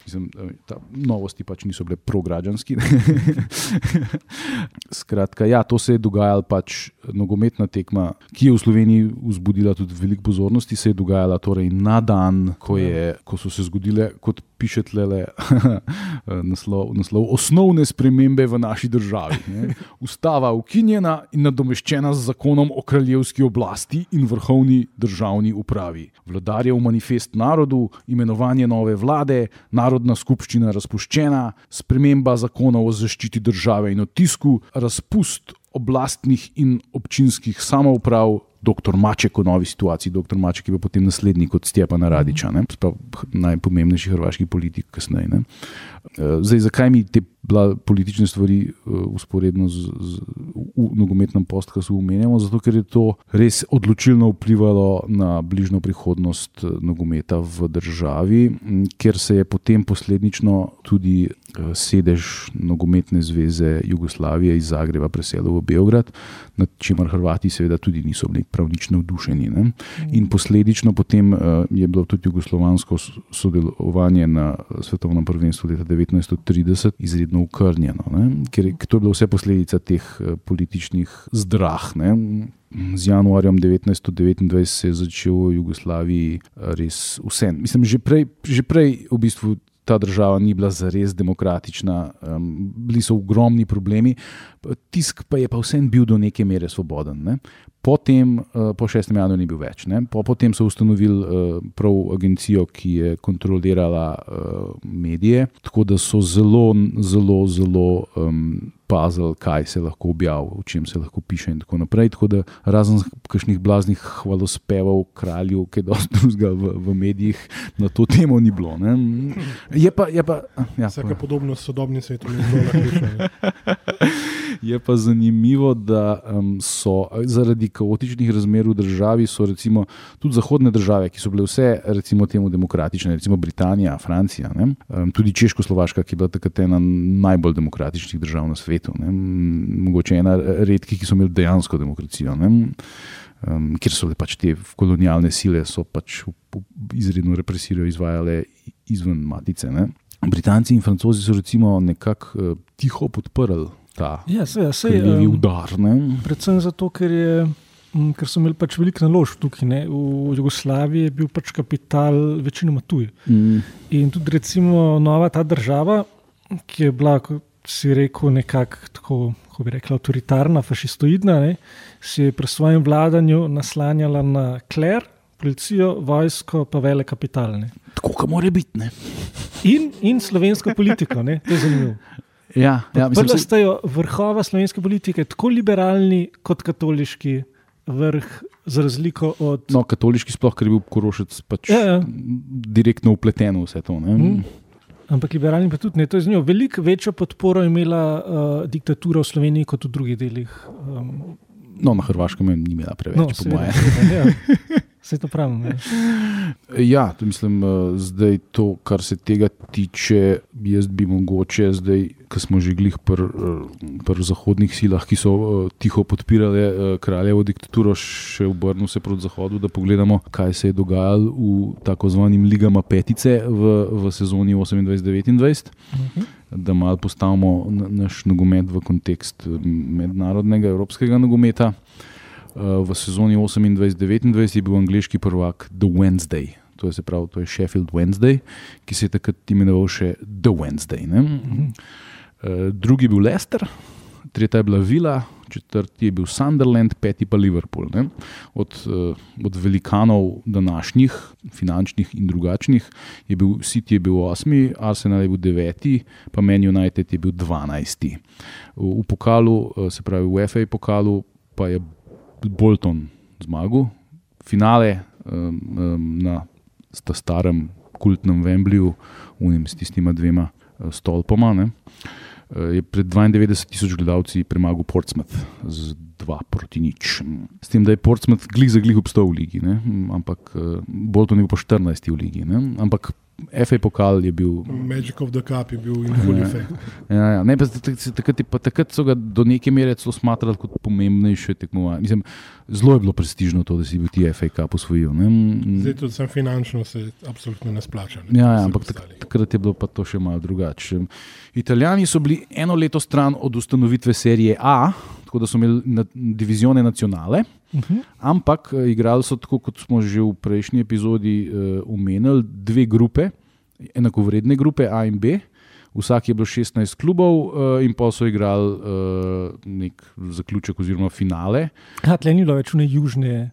Mislim, da novosti pač niso bile prograđanski. Skratka, ja, to se je dogajalo, pač nogometna tekma, ki je v Sloveniji vzbudila tudi veliko pozornosti, se je dogajala torej na dan, ko, je, ko so se zgodile, kot piše tle, naslov, naslov, osnovne spremembe v naši državi. Ne. Ustava ukinjena in nadomeščena z zakonom o kraljevski oblasti in vrhovni državni upravi. Vladarjev manifest narodu, imenovanje nove vlade, narodna skupščina razpuščena, sprememba zakonov o zaščiti države in otisku, razpust oblastnih in občinskih samouprav. Doktor Maček v novi situaciji, doktor Maček je potem naslednik od Stjepana Radiča, najpomembnejši hrvaški politik kasneje. Eh, zdaj, zakaj mi te politične stvari usporedno z, z, v nogometnem postkasu umenjamo? Zato, ker je to res odločilno vplivalo na bližnjo prihodnost eh, nogometa v državi, ker se je potem posledično tudi eh, sedež nogometne zveze Jugoslavije iz Zagreba preselil v Beograd, nad čimer Hrvati seveda tudi niso bili prav nič navdušeni. Ne? In posledično potem je bilo tudi jugoslovansko sodelovanje na svetovnem prvenstvu leta 1930 izredno ukrnjeno, ne? ker je to bilo vse posledica teh eh, političnih zdrah. Ne? Z januarjem 1929 se je začel v Jugoslaviji eh, res vse. Mislim, že prej, že prej v bistvu. Ta država ni bila zares demokratična, um, bili so ogromni problemi, tisk pa je pa vsem bil do neke mere svoboden. Ne? Potem, uh, po 6. januarju, ni bil več. Po, potem so ustanovili uh, prav agencijo, ki je kontrolirala uh, medije, tako da so zelo, zelo, zelo um, pazili, kaj se lahko objavi, o čem se lahko piše. In tako naprej. Tako da razen kakšnih blaznih hvalospevov kralju, ki je dosti drugega v, v medijih, na to temo ni bilo. Ne? Je pa. Je pa ja, Vsaka podobnost s sodobnim svetom je zelo naključna. Je pa zanimivo, da um, so zaradi kaotičnih razmer v državi, recimo, tudi zahodne države, ki so bile vse recimo, temu demokratične, recimo Britanija, Francija, ne, um, tudi Češko-Slovaška, ki je bila takrat ena najbolj demokratičnih držav na svetu, ne, mogoče ena redkih, ki so imeli dejansko demokracijo. Ne, um, ker so pač te kolonialne sile pač izredno represijo izvajale izven matice. Ne. Britanci in Francozi so recimo nekako uh, tiho podprli ta ja, se, se, levi udar. Ne? Predvsem zato, ker, je, ker so imeli pač veliko naložb tukaj. Ne? V Jugoslaviji je bil pač kapital večinoma tuj. Mm. In tudi recimo nova ta država, ki je bila, kot si rekel, nekako tako. Ko bi rekla, avtoritarna, fašistoidna, ne, si je pri svojem vladanju naslanjala na kler, policijo, vojsko, pa vele kapitalne. Tako, kot mora biti. In, in slovensko politiko, ne, to je zanimivo. Ja, ja, Prvo stajo vrhova slovenske politike, tako liberalni kot katoliški vrh, za razliko od. No, katoliški sploh, ker je bil Korošec pač ja, ja. direktno upleten v vse to. Hmm. Ampak liberalni pa tudi ne. To je z njo veliko večjo podporo imela uh, diktatura v Sloveniji kot v drugih delih. Um, no, na Hrvaškem je ni imela preveč, no, po mojem. Ja. Vse to pravim. Ja, ja to mislim, eh, zdaj to, kar se tega tiče, jaz bi mogoče zdaj, ko smo že glih pri eh, pr zahodnih silah, ki so uh, tiho podpirale kraljevo diktaturo, še obrnil se proti zahodu, da pogledamo, kaj se je dogajalo v tako zvanim ligama petice v, v sezoni 28-29. Uh -huh. Da malo postavimo naš nogomet v kontekst mednarodnega, evropskega nogometa. Uh, v sezoni 28-29 je bil angliški prvak The Wednesday, to je, pravi, to je Sheffield Wednesday, ki se je takrat imenoval še The Wednesday. Uh, drugi je bil Leicester, tretja je bila Vila, četrti je bil Sunderland, peti pa Liverpool. Od, uh, od velikanov današnjih, finančnih in drugačnih, je bil City je bil osmi, Arsenal je bil deveti, pa Man United je bil dvanajsti. V, v pokalu, uh, se pravi v FA pokalu, pa je Bolton zmagal, finale um, um, na starem kultnem Wembleyju, unim s tistima dvema uh, stolpoma. Ne, uh, je pred 92 tisoč gledalci premagal Portsmouth z 2 proti nič. S tem, da je Portsmouth glih za glih obstal v ligi, ne, ampak uh, Bolton je bil pa 14 v ligi. Ne, ampak FA pokal je bil. Magic of the Cup je bil in full effect. Ja, ja. Ne, pa tak- tak- Takrat, pa- takrat so ga do neke mere celo smatrali kot pomembnejše tekmovanje. Mislim, Zelo je bilo prestižno to, da si bil ti FA Cup usvojil. ne. Mm, Zdaj tudi sem finančno se absolutno ne splača. ne, Ja, ja ampak tak, takrat je bilo pa to še malo drugače. Italijani so bili eno leto stran od ustanovitve serije A, tako da so imeli na, divizione nacionale, Mhm. ampak eh, igrali so tako, kot smo že v prejšnji epizodi uh, omenili, dve grupe, enakovredne grupe A in B. Vsak je bilo 16 klubov, uh, in pa so igrali uh, nek zaključek oziroma finale. Ja, tle ni bilo več ne južne.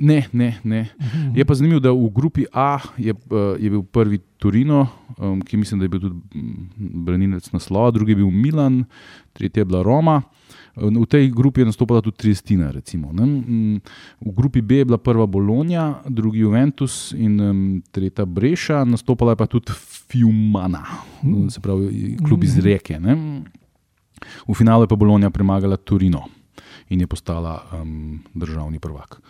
Ne, ne, ne. Je pa zanimivo, da v grupi A je, eh, je bil prvi Torino, um, ki mislim, da je bil tudi mm, branilec naslova, drugi je bil Milan, tretji je bila Roma. V tej grupi je nastopila tudi Triestina. Recimo, ne. Mm, v grupi B je bila prva Bologna, drugi Juventus in um, tretja Breša, nastopila je pa tudi Fiumana, se pravi klub iz Reke. Ne. V finalu je pa Bologna premagala Torino in je postala um, državni prvak.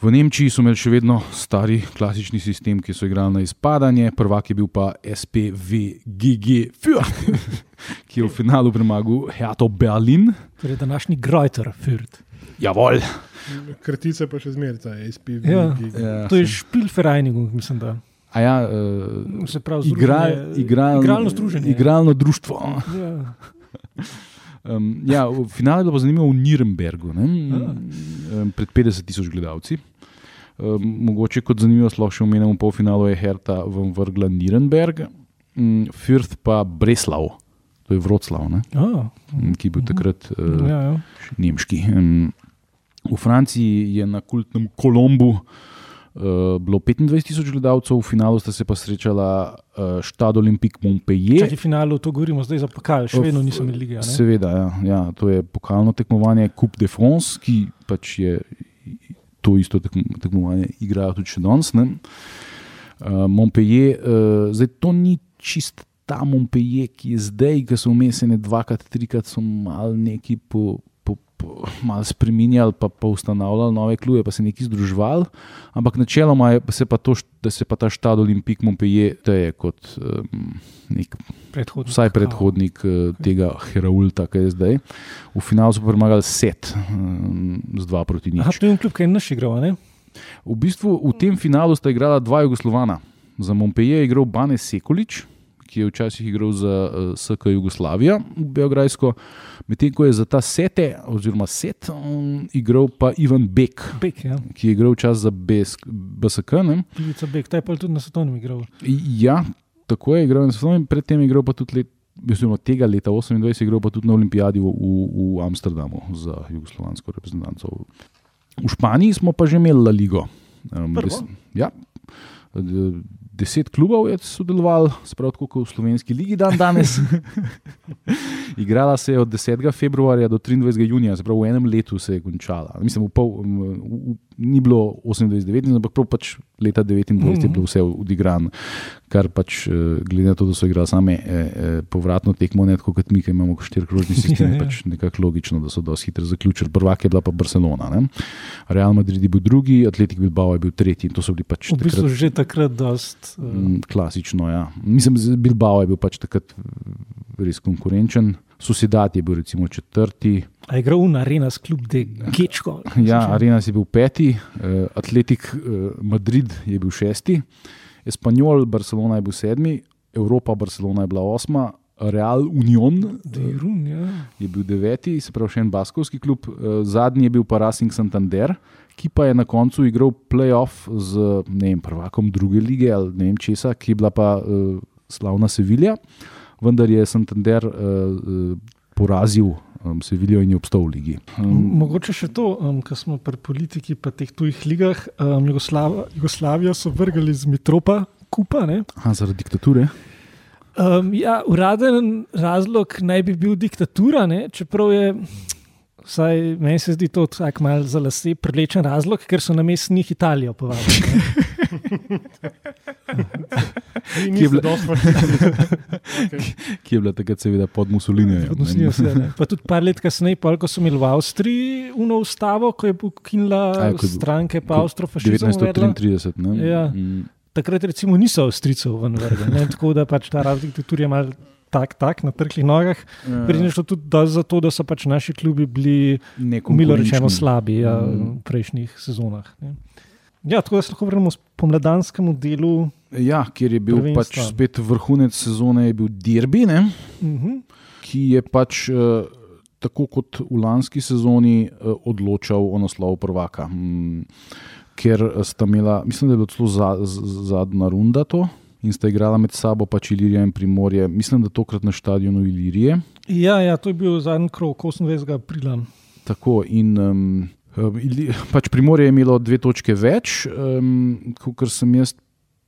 V Nemčiji so imeli še vedno stari klasični sistem, ki so igrali na izpadanje, prvak je bil pa SPVGG, ki je v finalu premagal Hertha Berlin. Torej, današnji Greuter, Fürth. Jawohl. Kratice pa še zmeraj, SPV. Ja. Ja, To je Spielvereinigung, mislim, da. A ja, uh, Se pravi, igral, združenje- igral, igralno združenje. Igralno društvo. Ja. Um, ja, v finalu je bilo zanimivo v Nürnbergu, ne? Um, pred 50 tisoč gledalci. Um, mogoče kot zanimivo sploh še omenjamo v polfinalu je Herta vam vrgla Nürnberg, um, Fürth pa Breslau, to je Vroclav, ne? Um, ki je bil takrat uh, ja, ja. nemški. Um, v Franciji je na kultnem Kolombu uh, bilo 25 tisoč gledalcev, v finalu sta se pa srečala uh, Stade Olympique Montpellier. Če ti finalu to govorimo, zdaj za pokal, še vedno nisem imel lige. Seveda, ja, ja, to je pokalno tekmovanje Coupe de France, ki pač je to isto tekmo- tekmovanje, igrajo tudi še danes. ne. Uh, Montpellier, uh, zdaj to ni čist ta Montpellier, ki je zdaj, ki so vmes ene dvakrat, trikrat so mal neki po. Malo spremenjali, pa, pa ustanavljali nove klube, pa se neki združevali, ampak načeloma je, se pa to, da se pa ta štad Olimpik Montpellier teje kot um, nek Predhodnik. vsaj predhodnik uh, tega Heraulta, ki je zdaj. V finalu so premagali set um, z 2 proti Aha, nič. to je en klub, ki je naš igral, a ne? V bistvu v tem finalu sta igrala dva Jugoslovana. Za Montpellier je igral Bane Sekulič, ki je včasih igral za uh, SK Jugoslavija Beograjsko, medtem ko je za ta sete, oziroma set, um, igral pa Ivan Bek, Bek, ja. ki je igral čas za BSK? Pivica Bek, ta je pa tudi na svetovnem igral. Ja, tako je igral na svetovnem, predtem je igral pa tudi let, oziroma tega leta 28 je igral pa tudi na olimpijadi v, v, v Amsterdamu za jugoslovansko reprezentanco. V Španiji smo pa že imeli La Ligo. Um, Prvo? ja, deset klubov je sodelovalo, sprav tako kot v slovenski ligi dan danes. Igrala se je od 10. februarja do 23. junija, se pravi v enem letu se je končala. Mislim, v pol, v, v, ni bilo 28-19, ampak prav pač leta 29 mm -hmm. je bilo vse odigrano, kar pač eh, glede na to, da so igrali same eh, eh, povratno tekmo, ne tako kot mi, ki imamo štirikrožni sistem, je pač nekako logično, da so dosti hitro zaključili. Prvak je bila pa Barcelona, ne? Real Madrid je bil drugi, Atletik Bilbao je bil tretji in to so bili pač V bistvu takrat- že takrat dost. Uh, Klasično, ja. Mislim, Bilbao je bil pač takrat res konkurenčen. Sociedad je bil recimo četrti, a je igral na Arenas klub de Gečko. ja, Arenas je bil peti, eh, Atletik eh, Madrid je bil šesti, Espanol Barcelona je bil sedmi, Evropa Barcelona je bila osma, Real Union Dirun, ja. je bil deveti, se pravi še en baskovski klub, eh, zadnji je bil pa Racing Santander, ki pa je na koncu igral playoff z ne vem, prvakom druge lige ali ne vem česa, ki je bila pa uh, slavna Sevilja, vendar je Santander uh, uh, porazil um, Sevilijo in je obstal v ligi. Um, Mogoče še to, um, kar smo pri politiki, pa teh tujih ligah. Um, Jugoslav, Jugoslavijo so vrgli z Mitropa, kupa. Ne? aha, zaradi diktature. Um, ja, uraden razlog naj bi bil diktatura, ne? čeprav je, vsaj meni se zdi to tako malce za lase privlečen razlog, ker so na mestu njih Italijo povabili. Ki je bila- vrstni. Ki je bila takrat seveda pod Mussolinijem. Pod Mussolinijem se, ne. Pa tudi par let kasneje, pol, ko so imeli v Avstriji uno ustavo, ko je A, ukinila ko je stranke, pa avstrofašizem. uvedla. 1933. Ne? Ja. Mm. takrat recimo niso Avstrijcev ven vrgli. Tako da pač ta diktatura je mal tak, tak na trhlih nogah. Ja. Prednje šlo tudi zato, da so pač naši klubi bili milo rečeno slabi ja, v prejšnjih sezonah. Ne. Ja, tako da se lahko vrnemo s pomladanskemu delu. Ja, kjer je bil Prvenstva. pač spet vrhunec sezone, je bil Derby, ne, Uh -huh. ki je pač eh, tako kot v lanski sezoni eh, odločal o naslovu prvaka. Mm, Ker eh, sta imela, mislim, da je bilo celo za, z- zadnja runda to in sta igrala med sabo, pač Ilirija in Primorje, mislim, da tokrat na stadionu Ilirije. Ja, ja, to je bil zadnji krok 28. aprila. Tako in um, pač Primorje je imelo dve točke več, um, kot sem jaz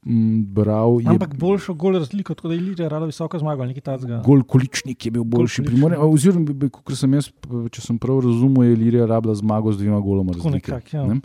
bral. Je, Ampak boljšo gol razliko, tako da je Ilija rada visoko zmagal, nekaj takega. Gol količnik je bil boljši. a, oziroma, kot sem jaz, če sem prav razumel, je Ilirija rabila zmago z dvema goloma Tako razlike. nekako, ja. ne.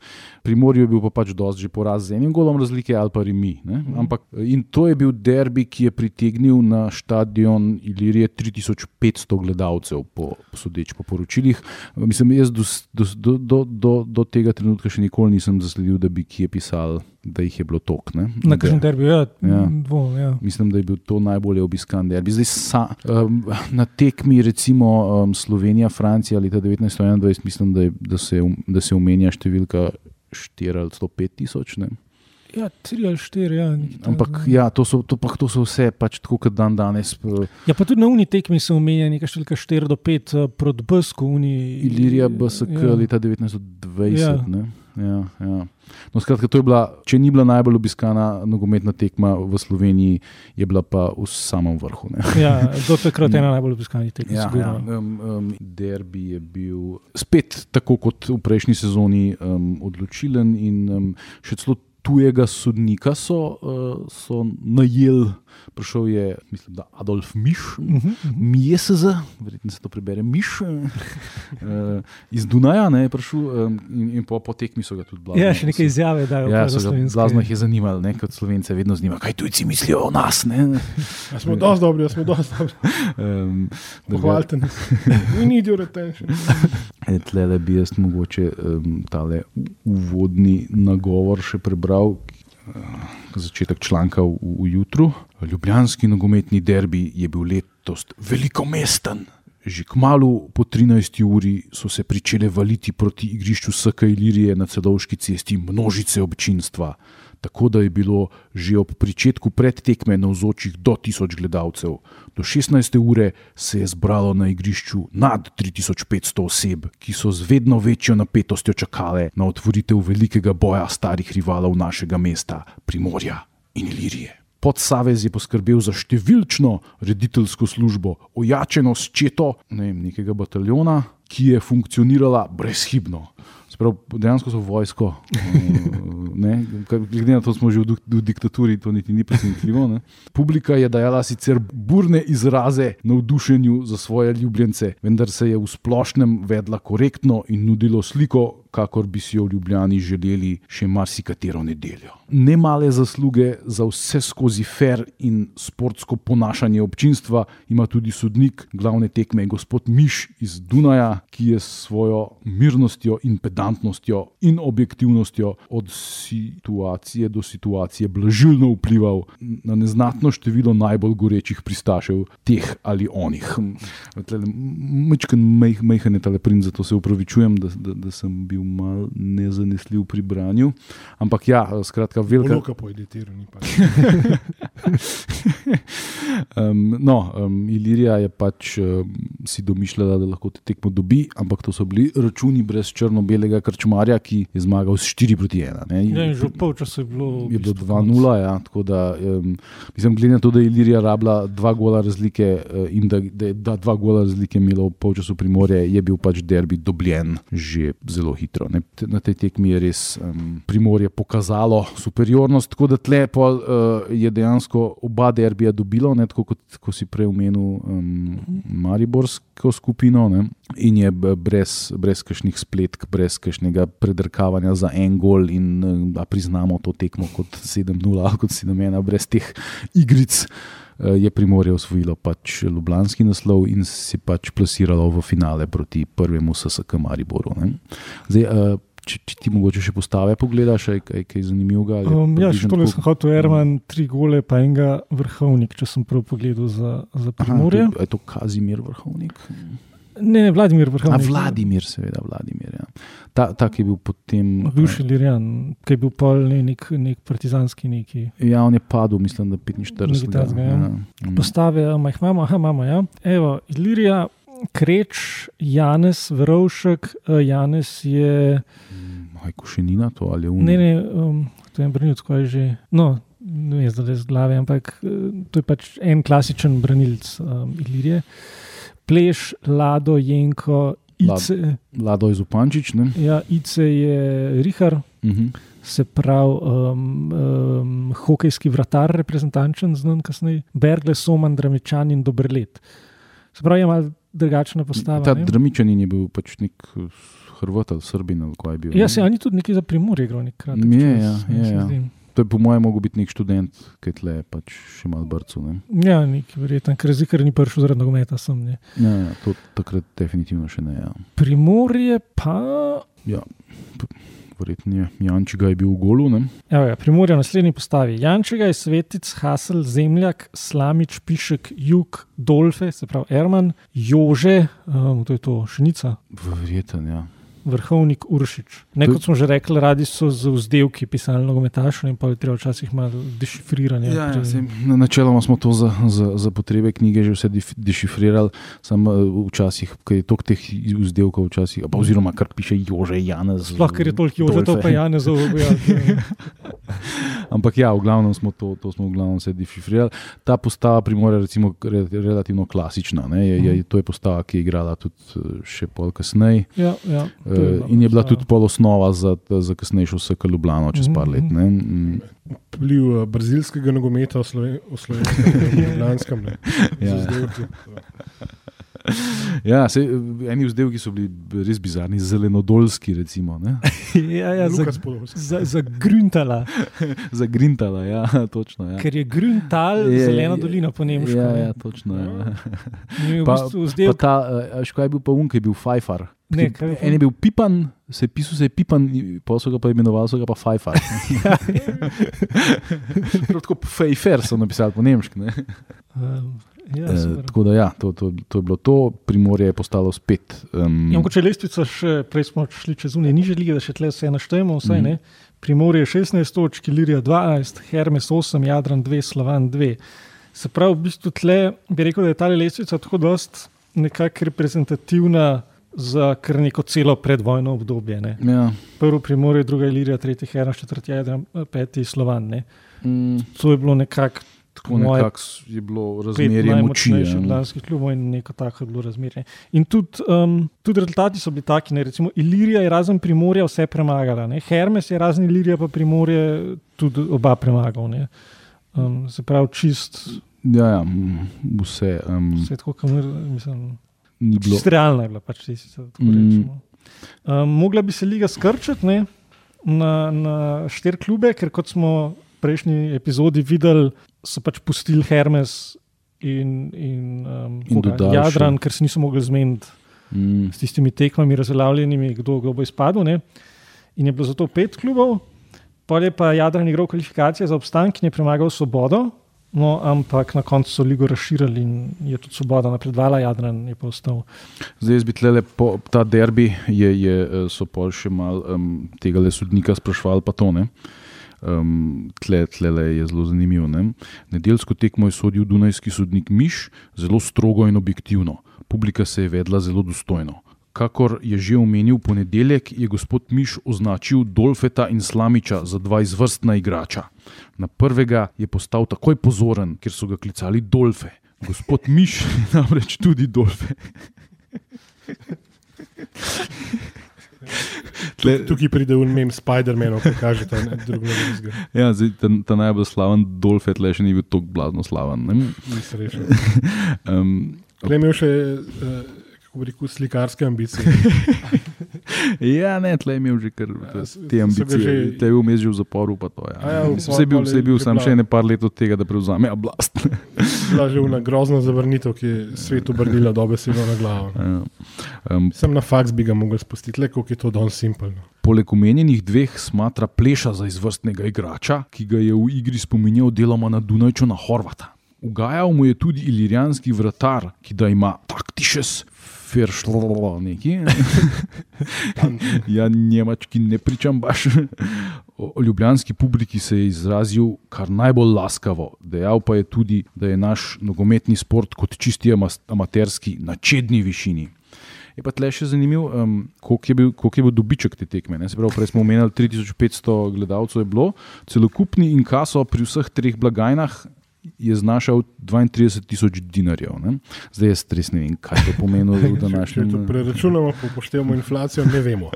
Primorju je bil pa pač dosti že poraz z enim golom razlike ali pa remi. Mhm. Ampak, in to je bil derbi, ki je pritegnil na stadion Ilirije 3500 gledalcev, po, sodeč po poročilih. Mislim, jaz do, do, do, do, do, do tega trenutka še nikoli nisem zasledil, da bi kje pisal, da jih je bilo tok. Ne? Na kažem derbiju, ja, Ja. dvom, ja. Mislim, da je bil to najbolje obiskan derbi. Zdaj, sa, um, na tekmi, recimo um, Slovenija, Francija leta 1921, mislim, da, je, da, se, um- da se omenja številka 4 ali 105 tisoč. ne. Ja, tri ali štiri, ja. Ampak ja, to so, to, pa, to so vse pač tako, kot dan danes. Ja, pa tudi na uni tekmi se omenja nekaj številka 4 do 5 uh, proti Bsku. Uni, Ilirija, BSK ja. ja. leta 1920. Ja. Ja. Ja, ja. No, skratka, to je bila, če ni bila najbolj obiskana nogometna tekma v Sloveniji, je bila pa v samem vrhu. Ne. Ja, do takrat ena najbolj obiskanih tekem. Ja, sigurno. ja. Um, um, derbi je bil spet tako kot v prejšnji sezoni um, odločilen, in um, še celo tujega sodnika so, uh, so najeli. Prišel je, mislim, da Adolf Miš, Mhm, mhm. Miesez, verjetno se to prebere Miš, uh, iz Dunaja, ne, je prišel um, in, in po, po tekmi so ga tudi blazno. Ja, še nekaj izjave dajo. Ja, pa so za ga slovenske. blazno jih je zanimalo, ne, kot slovence, vedno zanima, kaj tujci mislijo o nas. Ne. Ja, smo dosti dobri, ja, smo dosti dobri. Um, da Pohvalite nas. We need your attention. E, Tlele bi jaz mogoče um, tale uvodni nagovor še prebral. Uh, Začetek članka v, v jutru. Ljubljanski nogometni derbi je bil letos velikomesten. Že kmalo po 13. uri so se začele valiti proti igrišču SK Ilirije na celovški cesti množice občinstva, tako da je bilo že ob začetku predtekme navzočih do 1000 gledalcev. Do 16. ure se je zbralo na igrišču nad 3500 oseb, ki so z vedno večjo napetostjo čakale na otvoritev velikega boja starih rivalov našega mesta, Primorja in Ilirije. Podsavez je poskrbel za številčno rediteljsko službo, ojačeno s četo ne vem, nekega bataljona, ki je funkcionirala brezhibno. Sprav, dejansko so vojsko. ne, Glede na to, smo že v, v diktaturi, to niti ni presenetljivo. ne. Publika je dajala sicer burne izraze navdušenju za svoje ljubljence, vendar se je v splošnem vedla korektno in nudilo sliko, kakor bi si jo v Ljubljani želeli še marsikatero nedeljo. Nemale zasluge za vse skozi fer in sportsko ponašanje občinstva ima tudi sodnik glavne tekme, gospod Miš iz Dunaja, ki je s svojo mirnostjo in pedantnostjo in objektivnostjo od situacije do situacije blažilno vplival na neznatno število najbolj gorečih pristašev teh ali onih. Mečken majhen je tale princ, zato se upravičujem, da, da, da sem bil mal nezanesljiv pri branju. Ampak ja, skratka, velika. Luka po editiru ni pa. Um, no, um, Ilirija je pač um, si domišljala, da lahko te tekmo dobi, ampak to so bili računi brez črno-belega krčmarja, ki je zmagal s 4 proti 1. Ne. Ja, in že v polčasu je bilo. Je bilo bistvu 2-0, ja, tako da um, mislim, glede na to, da je Ilirija rabila dva gola razlike uh, in da, da je da dva gola razlike imelo v polčasu primorje, je bil pač derbi dobljen že zelo hitro. Ne. Te- Na tej tekmi je res um, primorje pokazalo superiornost, tako da tle pol, uh, je dejansko oba derbija dobilo, ne, tako kot ko si prej omenil um, Mariborsko skupino. Ne. In je b- brez, brez kakšnih spletk, brez kakšnega predrkavanja za en gol, in eh, da priznamo to tekmo kot 7-0 ali kot 7-1, brez teh igric. eh, Je Primorje osvojilo pač Ljubljanski naslov in se pač plasiralo v finale proti prvemu SSK Mariboru. Ne. Zdaj, eh, če, če ti mogoče še postave pogledaš, je kaj, kaj zanimivega. Um, ja, še tole sem hotel, Erman, tri gole, pa enega vrhovnik, če sem prav pogledal za, za Aha, Primorje. to je- Je to Kazimir vrhovnik? Ne, ne, Vladimir A vrhovnik. Vladimir, seveda, Vladimir. Ja. Ta, ta, ki je bil potem. Bivši Lirjan, ki je bil pol ne, nek, nek partizanski neki. Ja, on je padel, mislim, da 45. Nekaj takega, ja. Mm. Postave, a jih imamo, aha, imamo. Ja. Evo, Ilirija, Kreč, Janez, Verovšek, eh, Janez je. Hajko še ni na to ali je Ne, ne, um, to je branilec, kaj je že. No, ne vem, zdaj z glave, ampak eh, to je pač en klasičen branilec um, Ilirije. Pleš, Lado, Jenko, Ice, Lado je Zupančič. ne? ja, Ice je Rihar, Mhm. se pravi um, um, hokejski vratar, reprezentančen, znan kasneje, Bergle, Soman, Dramičan in Dobrlet. Se pravi, je malo drugačna postava. Ta ne? Dramičanin je bil pač nek eh, Hrvat ali Srbin ali kaj je bil. Ja, se oni tudi nekaj za primor igral, nek kratek Je, ja, je, ja. To je po mojem mogel biti nek študent, ki je tle pač še malo brcu. Ne? Ja, nekaj verjetno, ker ker ni prišel zaradi nogometa sem. Ne. Ja, ja, to takrat definitivno še ne. Ja. Primorje pa. Ja, verjetno je Jančiga je bil v golu. Ne? Evo, ja, primorje v naslednji postavi. Jančega je Svetic, Hasel, Zemljak, Slamič, Pišek, Jug, Dolfe, se pravi Erman, Jože, um, to je to Šnica, Verjetno, ja. Vrhovnik Uršič. Ne, kot smo že rekli, radi so z vzdevki pisali nogometašov in pa je treba včasih malo dešifriranje. Ja, ja, na- načeloma smo to za, za, za potrebe knjige že vse dešifrirali, samo eh, včasih, ker je toliko teh vzdelkov, včasih, pa, oziroma kar piše Jože Janez. Sploh, ker je toliko Jože, to pa Janezov. Ja, Ampak ja, v glavnem smo to, to smo v glavnem vse dešifrirali. Ta postava primora je recimo re, relativno klasična. Ne, je, je, to je postava, ki je igrala tudi eh, še pol kasneje. ja, ja, Uh, bila in je bila postava. tudi pol osnova za, za kasnejšo SK Ljubljano čez par Mhm, let. Ne? Mm, Vpliv uh, brazilskega nogometa v Sloven- v slovenskem, v Ljubljanskem. ne, Ja. Ja, sej, eh, eni vzdelki so bili res bizarni, zelenodolski, recimo, ne? ja, ja, za, za, za Grüntala, za Grintala, ja, točno. Ja. ker je Grüntal Je- zelena je- dolina po nemško. Ja, ne. ja, točno. Ja. In je v Pa, bistvu pa vzdel, ta, eh, a veš, kaj je bil pa un, ki je bil Fajfar. Ne, je En je bil Pipan, se je pisal, se je Pipan, pa so ga pa imenovali, so ga pa Fajfar. Prav tako Fejfer so napisali po nemški. ne. um, ja, super. Tako da ja, to, to, to je bilo to, Primorje je postalo spet. Um, Ja, mogoče lestvica še, prej smo šli čez unije niže lige, da še tle vse naštejemo, vsaj Mhm. ne. Primorje 16 točk, Ilirija 12, Hermes 8, Jadran 2, Slovan 2. Se pravi, v bistvu tle bi rekel, da je ta lestvica tako dost nekako reprezentativna za kar neko celo predvojno obdobje. Ne. Ja. Prvo Primorje, druga Ilirija, tretji Hermes, četrti Jadran, peti Slovan. Ne. Mm, To je bilo nekako tako nekako je bilo razmerje moči. najmočnejših Ja. ljubljanskih klubov in neko tako je bilo razmerje. In tudi, um, tudi rezultati so bili taki. Ne? Recimo Ilirija je razen Primorja vse premagala. Ne? Hermes je razen Ilirija pa Primorje tudi oba premagal. Ne? Um, se pravi, čist, Ja, ja, mm, vse um, vse tako, kamor, mislim, ni bilo. čist realna je bila, pač če si tako Mm. rečemo. Um, mogla bi se liga skrčiti ne? na, na štiri klube, ker kot smo v prejšnji epizodi videli, so pač pustili Hermes in, in, um, In koga? Jadran, ker se niso mogli zmeniti Mm, s tistimi tekmami, razveljavljenimi, kdo, kdo bo izpadel. Ne? In je bilo zato pet klubov, pol je pa Jadran igral kvalifikacije za obstanek in je premagal Svobodo. No, ampak na koncu so ligo razširili in je tudi Svoboda napredvala, Jadran je pa ostal. Zdaj, jaz bi tle po ta derbi, je, je, eh, so pa še malo um, tega le sodnika sprašvali, pa to ne. Um, tle, tle je zelo zanimivo. Ne? Nedeljsko tekmo je sodil Dunajski sodnik Miš, zelo strogo in objektivno. Publika se je vedla zelo dostojno. Kakor je že omenil, ponedeljek je gospod Miš označil Dolfeta in Slamiča za dva izvrstna igrača. Na prvega je postal takoj pozoren, ker so ga klicali Dolfe. Gospod Miš je namreč tudi Dolfe. Tle, Tukaj pride v mem Spider-Man, ki kaže ta drugi izgled. ja, zdaj, ta, ta najbolj slaven Dolfet le še ni bil tako blazno slaven. ne. Nisem rešil. Um, Prej je imel še, uh, kako bi rekel, slikarske ambicije. ja, ne, tle je imel že kar Ja, te ambicije. že- Te je bil vmes že v zaporu. Pa to, ja. A ja, Mislim, Vse je bil, vse je bil je sam bila- še ne par let od tega, da prevzame oblast. Bila že ena grozna zavrnitev, ki je svet obrnila dobesedno na glavo. Ja. um, Sem na faks bi ga mogel spustiti, le koliko je to don simpel. No. poleg omenjenih dveh smatra pleša za izvrstnega igrača, ki ga je v igri spominjal deloma na Dunajču na Horvata. Ugajal mu je tudi ilirijanski vratar, ki da ima taktišes. Feršlo, neki. ja, njemački ne pričam baš. O ljubljanski publiki se je izrazil kar najbolj laskavo. Dejal pa je tudi, da je naš nogometni sport kot čisti amaterski na čedni višini. Je pa tle še zanimivo, um, koliko, koliko je bil dobiček te tekme. Pravi, prej smo omenjali, 3500 gledalcev je bilo, celokupni inkaso pri vseh treh blagajnah je znašal 32 tisoč dinarjev. Ne? Zdaj jaz res ne vem, kaj to pomeni v današnjem času. Če preračunamo, pa upoštevamo inflacijo, ne vemo.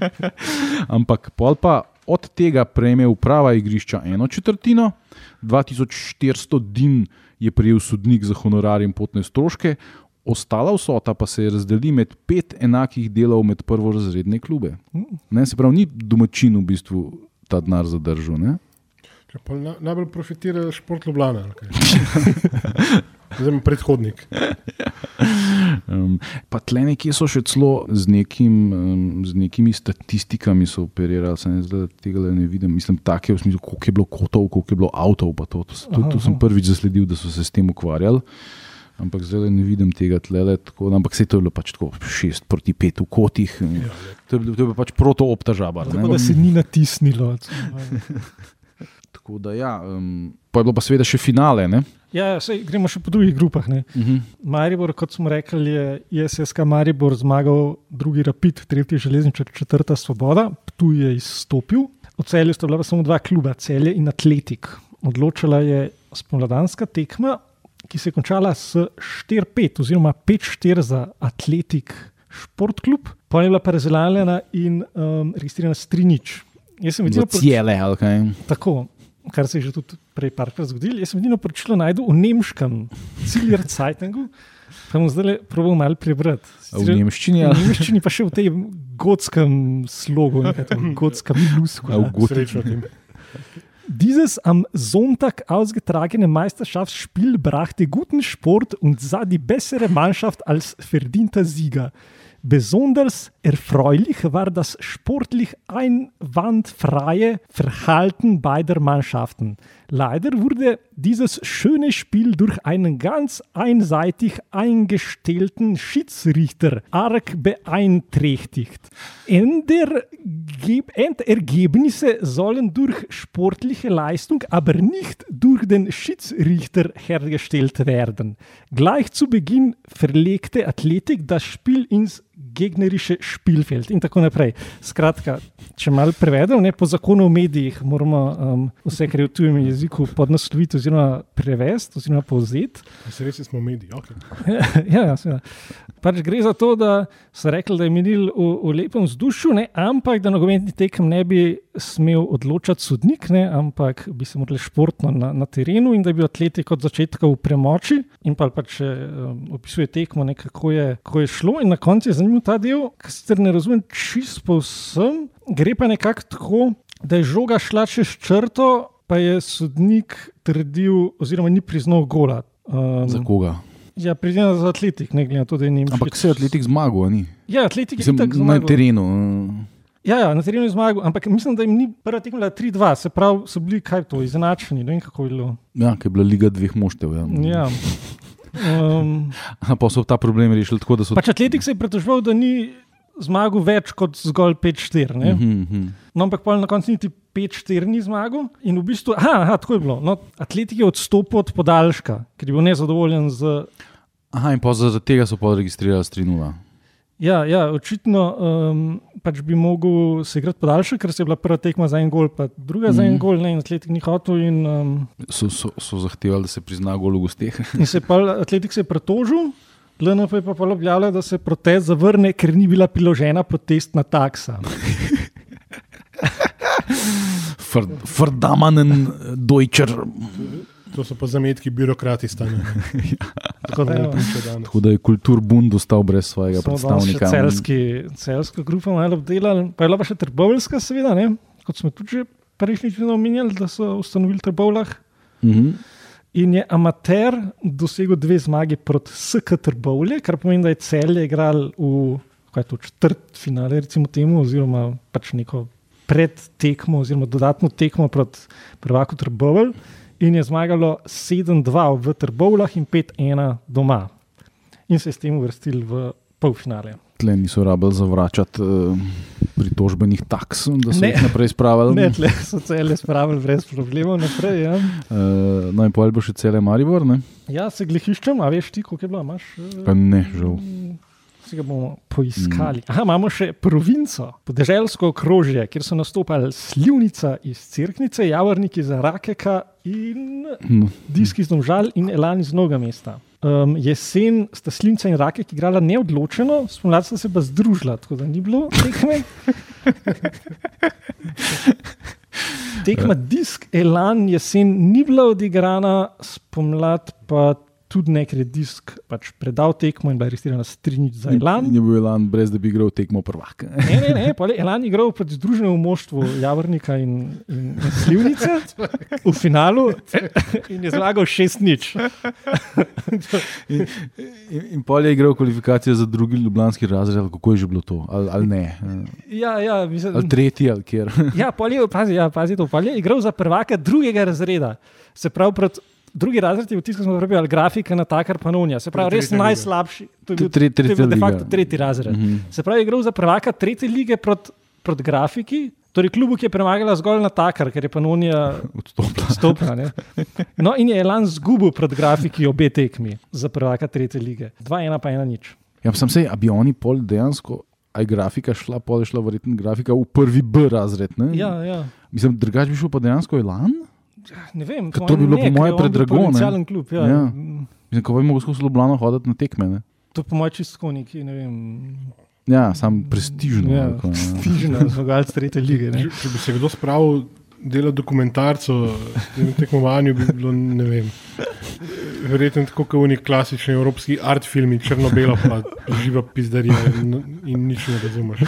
Ampak pol pa od tega prejme uprava igrišča eno četrtino, 2400 din je prejel sodnik za honorar in potne stroške. Ostala vsota pa se razdeli med pet enakih delov med prvorazredne klube. Ne, se pravi, ni domačin v bistvu ta denar zadržal. Na, najbolj profitira šport Ljubljana. Zdaj, predhodnik. Um, pa tle nekje so še celo z, nekim, um, z nekimi statistikami operirali, se ne, zdaj, tega ne vidim. Mislim, tako je v smislu, koliko je bilo kotov, koliko je bilo avtov. To, to, to, to sem prvič zasledil, da so se s tem ukvarjali. Ampak zdaj ne vidim tega tlele. Tako, ampak se je to bilo pač tako, šest proti pet v kotih. Ja, to, je, to je pač proto-optažaba. Tako da se ni natisnilo. Tako da, ja, um, pa je bilo pa seveda še finale. Ne? Ja, sej, gremo še po drugih grupah. Uh mhm. -huh. Maribor, kot smo rekli, je SSK Maribor zmagal, drugi Rapid, tretji železničar, četrta Svoboda, tu je izstopil. V celju sta bila samo dva kluba, celje in atletik. Odločila je spomladanska tekma, ki se je končala s 4-5, oziroma 5-4 za atletik športklub, pa je bila pa razdeljena in um, registrirana s 3-0. Jaz sem videl, da je to okay. tako kar se je že tudi prej parkrat zgodilo. Jaz sem edino poročilo najdel v nemškem Ciljer Cajtengu, pa bom zdaj proval malo prebrati. V nemščini, ja. V nemščini pa še v tej gotskem slogu, gotskem lusku. Dieses am Sonntag ausgetragene Meisterschaftsspiel brachte guten Sport und sah die bessere Mannschaft als verdienter Sieger. Besonders erfreulich war das sportlich einwandfreie Verhalten beider Mannschaften. Leider wurde dieses schöne Spiel durch einen ganz einseitig eingestellten Schiedsrichter arg beeinträchtigt. Endergebnisse sollen durch sportliche Leistung, aber nicht durch den Schiedsrichter hergestellt werden. Gleich zu Beginn verlegte Athletik das Spiel ins gegnerische Spielfeld in tako naprej. Skratka, če malo prevedem, ne, po zakonu o medijih moramo um, vse, kar je v tujem jeziku, podnasloviti oziroma prevesti oziroma povzeti. Res smo mediji. Okay. ja, ja, pač gre za to, da so rekli, da je minil v, v lepem vzdušju, ne, ampak da nogometni tekem ne bi smel odločati sodnik, ne, ampak bi se morali športno na, na terenu in da bi atleti od začetka v premoči in pa pač um, opisuje tekmo, ne, kako, je, kako je šlo. In na koncu je zanimiv ta del, ki se ne razumem čisto povsem. Gre pa nekako tako, da je žoga šla čez črto, pa je sodnik trdil, oziroma ni priznal gola. Um, za koga? Ja, priznal za atletik, ne glede na to, da je njim. Ampak se je atletik zmagal, ni? Ja, atletik je zmagal. Na terenu. Uh. Ja, ja, na terenu je zmagal, ampak mislim, da jim ni prva tekma 3-2, se pravi, so bili kaj to, izenačeni. Ne vem, kako je bilo. Ja, ker je bila liga dveh moštev. Ja. ja. Um, pa so ta problem rešili tako, da so. Pač atletik se je pretožval, da ni zmagal več kot zgolj 5-4. Uh -huh. No, ampak na koncu niti 5-4 ni zmagal. In v bistvu, aha, aha tako je bilo. No, atletik je odstopil od podaljška, ker je bil nezadovoljen z. Aha, in pa zaradi tega so pa registrirali 3-0. Ja, ja, očitno um, pač bi mogel se igrati podaljšek, ker se je bila prva tekma za en gol, pa druga mm. za en mhm. gol, ne, in atletik ni hotel. In, um, so, so, so zahtevali, da se prizna gol v gosteh. in se pa atletik se je pretožil, LNP je pa pa objavljal, da se protest zavrne, ker ni bila priložena protestna taksa. Frdamanen Deutscher. To so pa zametki birokrati stane. Tako da, ja. Tako da je kulturbund ostal brez svojega Smo predstavnika. Celski, celsko grupo malo obdelali, pa je bila pa še trbovljska, seveda, ne? kot smo tudi prejšnjič omenjali, da so ustanovili trbovlah. Mm -hmm. In je amater dosegel dve zmagi proti SK Trbovlje, kar pomeni, da je celje igral v kaj je to četrt finale, recimo temu, oziroma pač neko predtekmo, oziroma dodatno tekmo proti prvaku Trbovel. In je zmagalo 7-2 v Trbovlah in 5-1 doma. In se je s tem uvrstil v polfinale. Tle niso rabili zavračati uh, pritožbenih taks, da so Ne. jih naprej spravili. Ne, tle so cele spravili brez problemov naprej. Ja, Uh, no, in pol bo še cele Maribor, ne? ja se glihiščem, a veš ti, koliko je bilo? Imaš, eh, Pa ne, žal. Si ga bomo poiskali. Aha, imamo še provinco, podeželsko okrožje, kjer so nastopali slivnica iz Cirknice, javorniki za Rakeka in No, diski iz Domžal in Elan iz Noga mesta. Um, jesen sta slivnica in Rakek igrala neodločeno, spomladi sta se pa združila, tako da ni bilo tekme. Tekma disk Elan jesen ni bila odigrana, spomladi pa tudi ne, ker je disk pač predal tekmo in bila aretirana s 3 za Elan. In je bil Elan, brez da bi igral tekmo prvak. Ne, ne, ne, je Elan igral proti združenemu moštvu Javornika in, in, in Slivnice v finalu in je zmagal 6-0. In, in, in pol je igral kvalifikacije za drugi ljubljanski razred, kako je že bilo to, ali, ali ne, Ja, ja, mislim, ali tretji, ali kjer. Ja, pol je, pazi, ja, pazi to, pol je igral za prvaka drugega razreda. Se pravi, proti drugi razred je v tisku, smo prebijali grafika na takar panonija. Se pravi, res najslabši. To je bil, Tre- to je bil de facto tretji razred. Mhm. Se pravi, igral za prvaka tretje lige proti prot grafiki. Torej, klubu, ki je premagala zgolj na takar, ker je panonija Odstopila. stopila. ne. No, in je Elan zgubil pred grafiki obe tekmi za prvaka tretje lige. 2-1 pa 1 nič. Ja, sem se, a bi oni pol dejansko, a je grafika šla, pol je šla verjetno grafika v prvi B razred. Ne? Ja, ja. Mislim, drugače bi šel pa dejansko Elan. Ne vem, Ker to bi bilo po moje predrago, ne? Potencialen klub. Ja. Ja. ja. Mislim, ko bi mogel skozi Ljubljano hoditi na tekme. Ne? To po mojem čistko neki, ne vem. Ja, sam prestižno. Ja, ali kako, ne. Prestižno, zmagalec tretje lige. Ne? Če, če bi se kdo spravil delati dokumentarco o tem tekmovanju, bi bilo ne vem. Verjetno tako kot v neki klasični evropski art filmi, črno-belo, pa živa pizdarija in, in nič ne razumeš.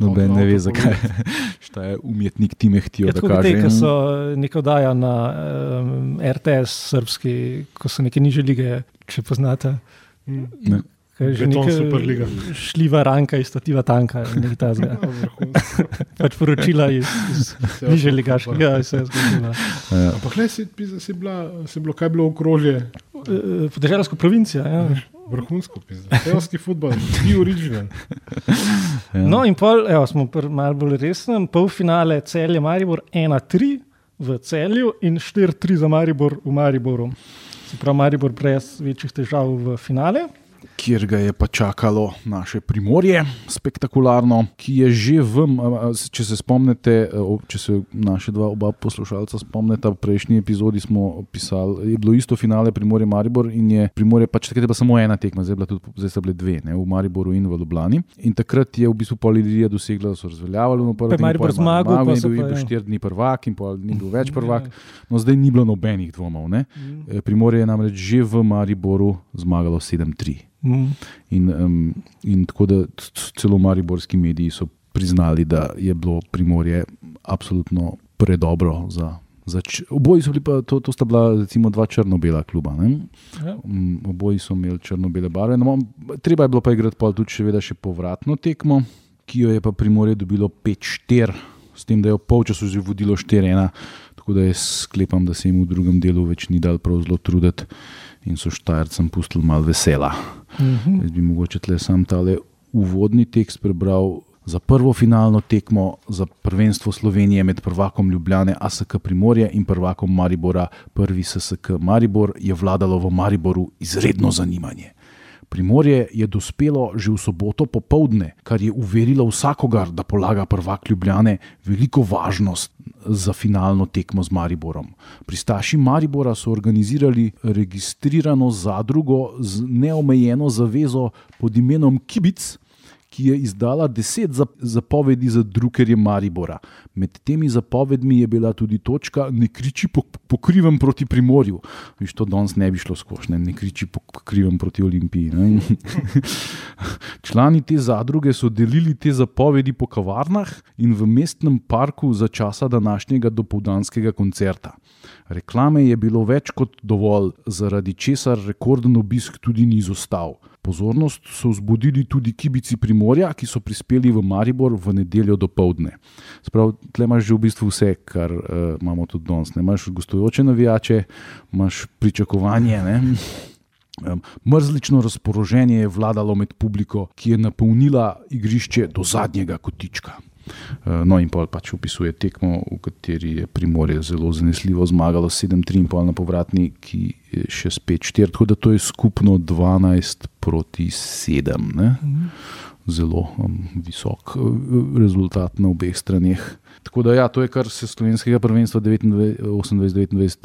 Noben ne ve, zakaj. Šta je umetnik Time htijo, Ja, da tako kot kaže. te, ki so neko dajo na um, RTS srpski, ko so neke niže lige, če poznate. Ne. Je že Beton neka Superliga. Šljiva ranka iz stativa tanka, nekaj tazga. pač poročila iz, iz niže ligaškega. Ja, vse je zgodilo. Ja. Ampak le si, si, bila, si bilo, kaj je bilo okrožje, Eh, Podeželsko provincijo. Ja. vrhunsko, pizda. Evropski futbol, ti original. Ja. No, in pol, evo, smo pri malo bolj resnem. Polfinale celje Maribor 1-3 v celju in 4-3 za Maribor v Mariboru. Se pravi, Maribor brez večjih težav v finale. Kjer ga je pa čakalo naše primorje, spektakularno, ki je že v, če se spomnite, o, če se naše dva oba poslušalca spomnite, v prejšnji epizodi smo pisali, je bilo isto finale Primorje Maribor in je Primorje pač takrat je bila samo ena tekma, zdaj, je tudi, zdaj so bile dve, ne, v Mariboru in v Ljubljani. In takrat je v bistvu Polirija dosegla, da so razveljavili Pa prvem je Maribor zmagal, pa in so bil je bil ja. štiri dni prvak in pol ni bil več prvak. No, zdaj ni bilo nobenih dvomov. Ne. E, Primorje je namreč že v Mariboru zmagalo 7-3. Mm. In, um, in tako da celo mariborski mediji so priznali, da je bilo primorje absolutno predobro. Za, za oboji so bili pa, to, to sta bila recimo dva črno-bela kluba. Ne? Ja. Um, oboji so imeli črno-bele barve. No, treba je bilo pa igrati pol tudi še, še povratno tekmo, ki jo je pa primorje dobilo 5-4, s tem, da je v polčasu že vodilo 4-1. Tako da jaz sklepam, da se jim v drugem delu več ni dal prav zelo truditi in so Štajercem pustili malo vesela. Mhm. Jaz bi mogoče tle sam tale uvodni tekst prebral. Za prvo finalno tekmo za prvenstvo Slovenije med prvakom Ljubljane ASK Primorje in prvakom Maribora, prvi SSK Maribor, je vladalo v Mariboru izredno zanimanje. Primorje je dospelo že v soboto popovdne, kar je uverilo vsakogar, da polaga prvak Ljubljane veliko važnost za finalno tekmo z Mariborom. Pristaši Maribora so organizirali registrirano zadrugo z neomejeno zavezo pod imenom Kibic, ki je izdala deset zap- zapovedi za drukerje Maribora. Med temi zapovedmi je bila tudi točka Ne kriči po, po krivem proti Primorju. Viš, to danes ne bi šlo skozi, ne, kriči po krivem proti Olimpiji. Ne. Člani te zadruge so delili te zapovedi po kavarnah in v mestnem parku za časa današnjega dopoldanskega koncerta. Reklame je bilo več kot dovolj, zaradi česar rekorden obisk tudi ni izostal. Pozornost so vzbudili tudi kibici Primorja, ki so prispeli v Maribor v nedeljo do povdne. Sprav, tle imaš že v bistvu vse, kar uh, imamo tudi danes. Ne? Imaš gostujoče navijače, imaš pričakovanje. Ne? Um, mrzlično razpoloženje je vladalo med publiko, ki je napolnila igrišče do zadnjega kotička. Uh, no, in pa pač opisuje tekmo, v kateri je Primorje zelo zanesljivo zmagalo 7-3 na povratni, ki je še spet 4, tako da to je skupno 12 proti 7. Mhm. Zelo um, visok uh, rezultat na obeh straneh. Tako da, ja, to je kar se slovenskega prvenstva 28-29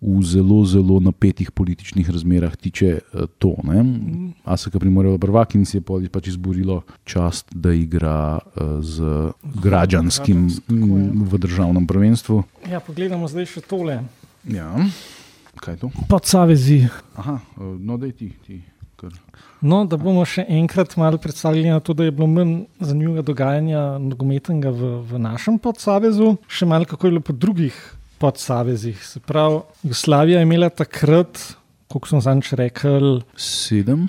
v zelo, zelo napetih političnih razmerah tiče eh, to. Mm. Asaka primorala prvak in si je pač izborilo čast, da igra eh, z građanskim v državnem prvenstvu. Ja, pogledamo zdaj še tole. Ja, kaj je to? Podsavezi. Aha, eh, no, da ti. ti. No, da bomo še enkrat malo predstavili na to, da je bilo manj zanimivega dogajanja nogometnega v, v našem podsavezu, še malo kako je bilo po drugih podsavezih. Se pravi, Jugoslavija je imela takrat, koliko sem zanj rekel, sedem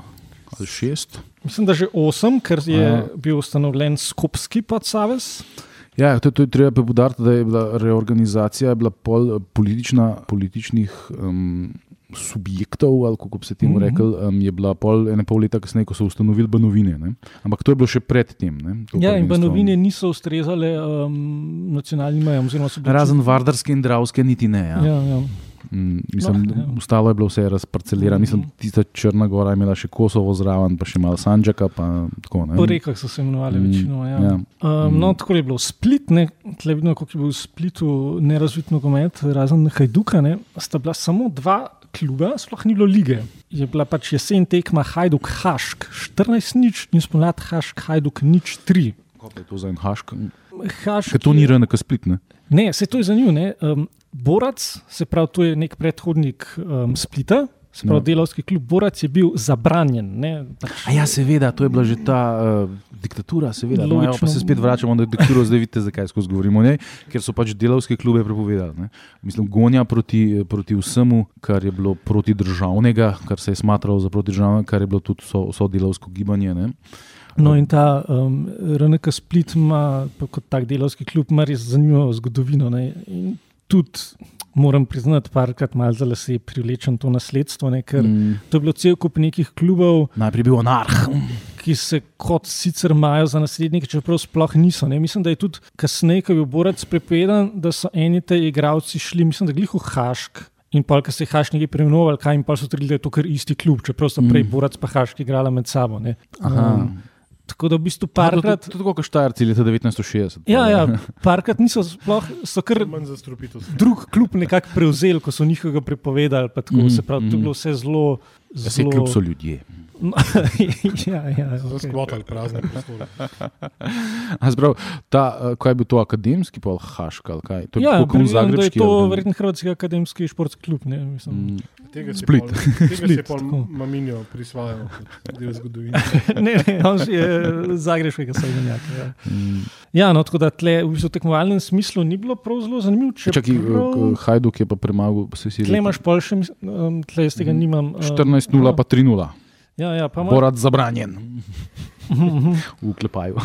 ali šest. Mislim, da že osem, ker je A. bil ustanovljen skupski podsavez. Ja, to, to je treba poudariti, da je bila reorganizacija bila pol politična, političnih um, subjektov, ali kako bi se temu mhm. rekel, um, je bila pol ene pol leta kasneje, ko so ustanovili banovine. Ne? Ampak to je bilo še predtem. Ja, in banovine niso ustrezale um, nacionalnim mejam. Razen Vardarske in Dravske, niti ne. Ja. Ja, ja. Mm, mislim, no, ja. Ostalo je bilo vse razparcelirano. Mislim, mhm. tista Črna Gora je imela še Kosovo zraven, pa še malo Sanžaka. Po rekah so se imenovali mm, večino. Ja. Ja. Um, no, tako je bilo split, tle vidno, kako je bil v splitu nerazvit nogomet, razen Hajduka, ne, sta bila samo dva kluba, sploh ni bilo lige. Je bila pač jesen tekma Hajduk Hašk, 14 nič in spomlad Hašk Hajduk nič 3. Kaj je to za en Hašk? Hašk to ni rejeno, kaj split. Ne, ne se to je za njo. Um, Borac, se pravi, to je nek predhodnik um, splita. Sprav, no. Delovski klub Borac je bil zabranjen. Pač, ja, seveda, to je bila že ta uh, diktatura, seveda. No, ja, pa se spet vračamo na diktaturo, zdaj vidite, zakaj skozi govorimo. Ne? Ker so pač delovske klube prepovedali. Ne? Mislim, gonja proti, proti vsemu, kar je bilo proti državnega, kar se je smatralo za proti državnega, kar je bilo tudi so, so delovsko gibanje. Ne? No, in ta um, RNK Split ima kot tak delovski klub, ima res zanimivo zgodovino. Tudi moram priznati, parkrat malo za lase privlečem to nasledstvo, ne, ker mm. to je bilo cel kup nekih klubov. Najprej bil anarh. Ki se kot sicer imajo za naslednike, čeprav sploh niso. Ne. Mislim, da je tudi kasneje, ko je bil Borac prepovedan, da so eni te igravci šli, mislim, da gliho Hašk. In pa, ker se je Haški nekaj preimenoval, kaj jim pa so trdili, da je to kar isti klub, čeprav so prej mm. Borac pa Haški igrali med sabo. Tako da v bistvu parkrat. Tudi kot Štajerci leta 1960. Ja, ja, parkrat niso sploh, so kar. Drug klub nekako prevzel, ko so njihovega prepovedali. Tako, mm, se pravi, mm. to je bilo vse zelo. zelo... Ja, vse kljub so ljudje. No, ja, ja, zelo okay. skvotali prazne prostore. uh, kaj je bil to akademski pol Haška? To je ja, kot Zagreb. To je verjetno Hrvatski akademski športski klub. Ne, mm. Tega Split. Tega se je pol Maminjo prisvajal, del zgodovine. ne, ne, on je zagrebskega srednjaka. Ja. Mm. ja, no, tako da tle v bistvu tekmovalnem smislu ni bilo prav zelo zanimivo. Čakaj, prav... Hajduk je pa premagal, se si rekel. Tle imaš pol še, um, tle iz tega mm. nimam. Um, 14-0 no. pa 3-0. Ja, ja, pa Borat zabranjen. v klepaju.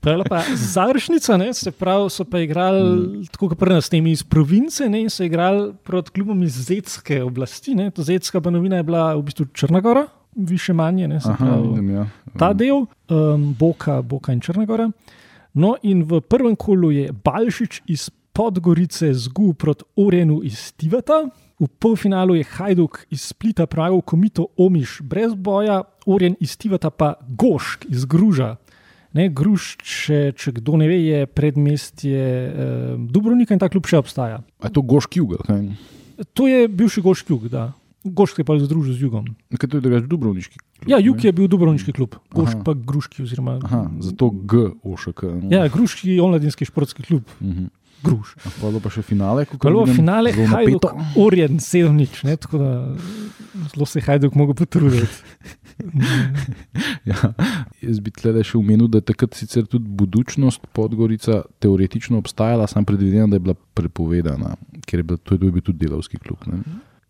Pravila pa završnica, ne, se pravi, so pa igrali mm. tako kot pri nas, temi iz province, ne, in so igrali proti klubom iz Zetske oblasti. Ne. To Zetska banovina je bila v bistvu Črnagora, više manje, ne, Aha, pravi, vidim, ja. ta del, um, Boka, Boka in Črnagora. No, in v prvem kolu je Balšič iz Podgorice zgubil proti Orenu iz Tivata. V polfinalu je Hajduk iz Splita pragal komito Omiš brez boja, Orjen iz Tivata pa Gošk iz Gruža. Ne, Gruž, če, če kdo ne ve, je predmestje eh, Dubrovnika in ta klub še obstaja. A je to Gošk jug? To je bivši Gošk jug, da. Gošk je pa združil z jugom. Kaj to je drugač Dubrovniški klub? Ja, jug je bil Dubrovniški klub, Gošk pa Gruški. Oziroma, Aha, zato G, Ošek. Ja, Gruški je onladinski športski klub. Uh mhm. -huh gruš. Pravno pa še finale, kako je bilo. Finale je Hajduk, Orjen, sedemnič, tako da zelo se je Hajduk mogel potruditi. ja, jaz bi tle še umenil, da je takrat sicer tudi budučnost Podgorica teoretično obstajala, sam predvidevam, da je bila prepovedana, ker je bil, to je bil tudi delovski klub. Ne?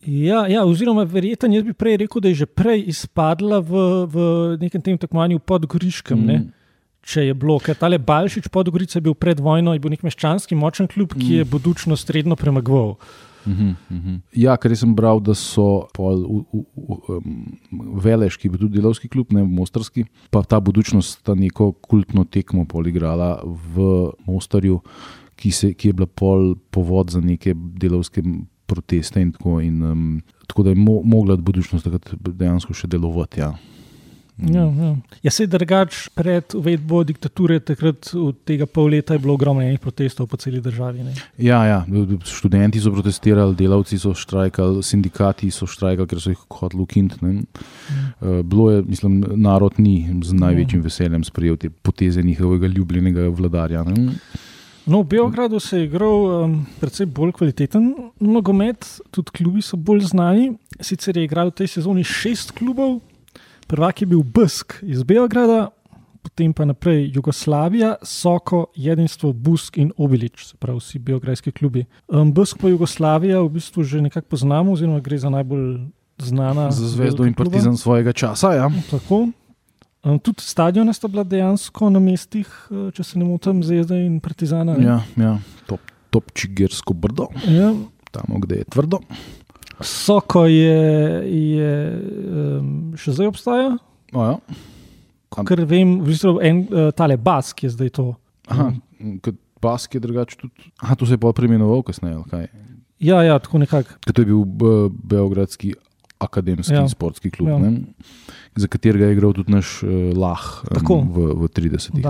Ja, ja, oziroma, verjetno jaz bi prej rekel, da je že prej izpadla v, v nekem tem tekmovanju pod Goriškem. Mm. Če je bilo, ker tale Balšič pod Gorico je bil pred vojno, je bil nek meščanski močen klub, ki je budučno sredno premagoval. Mhm, mhm. Ja, ker sem bral, da so pol, u, u, u, um, veleški, pa tudi delovski klub, ne Mostarski, pa ta budučnost sta neko kultno tekmo poligrala v Mostarju, ki, se, ki je bila pol povod za neke delovske proteste in tako. In, um, tako da je mo, mogla budučnost takrat dejansko še delovati. Ja. Ja, ja. ja se je drugač pred uvedbo diktature, takrat od tega pol leta je bilo ogromno enih protestov po celi državi. Ne? Ja, ja, študenti so protestirali, delavci so štrajkali, sindikati so štrajkali, ker so jih hoteli ukiniti. Mm. Bilo je, mislim, narod ni z največjim mm. veseljem sprejel te poteze njihovega ljubljenega vladarja. Ne? No, v Beogradu se je igral um, precej bolj kvaliteten nogomet, tudi klubi so bolj znani. Sicer je igral v tej sezoni šest klubov, Prvak je bil Busk iz Beograda, potem pa naprej Jugoslavija, Soko, Jedinstvo, Busk in Obilič, se pravi vsi beograjski klubi. Um, Busk pa Jugoslavija v bistvu že nekako poznamo, oziroma gre za najbolj znana. Za zvezdo in partizan svojega časa. Ja. Tako. Um, tudi stadion sta bila dejansko na mestih, uh, če se ne motim, zvezda in partizana. Ja, ja. top, top čigersko brdo. Ja. Tam, kde je tvrdo. Soko je, je um, še zdaj obstaja. Ja. Ker vem, v bistvu en uh, tale bask je zdaj to. Aha, kot bask je drugače tudi. Aha, to se je pa preimenoval kasneje. Ja, ja, tako nekako. To je bil uh, Beogradski akademski ja. sportski klub, ja. za katerega je igral tudi naš uh, Lah um, v, v 30-ih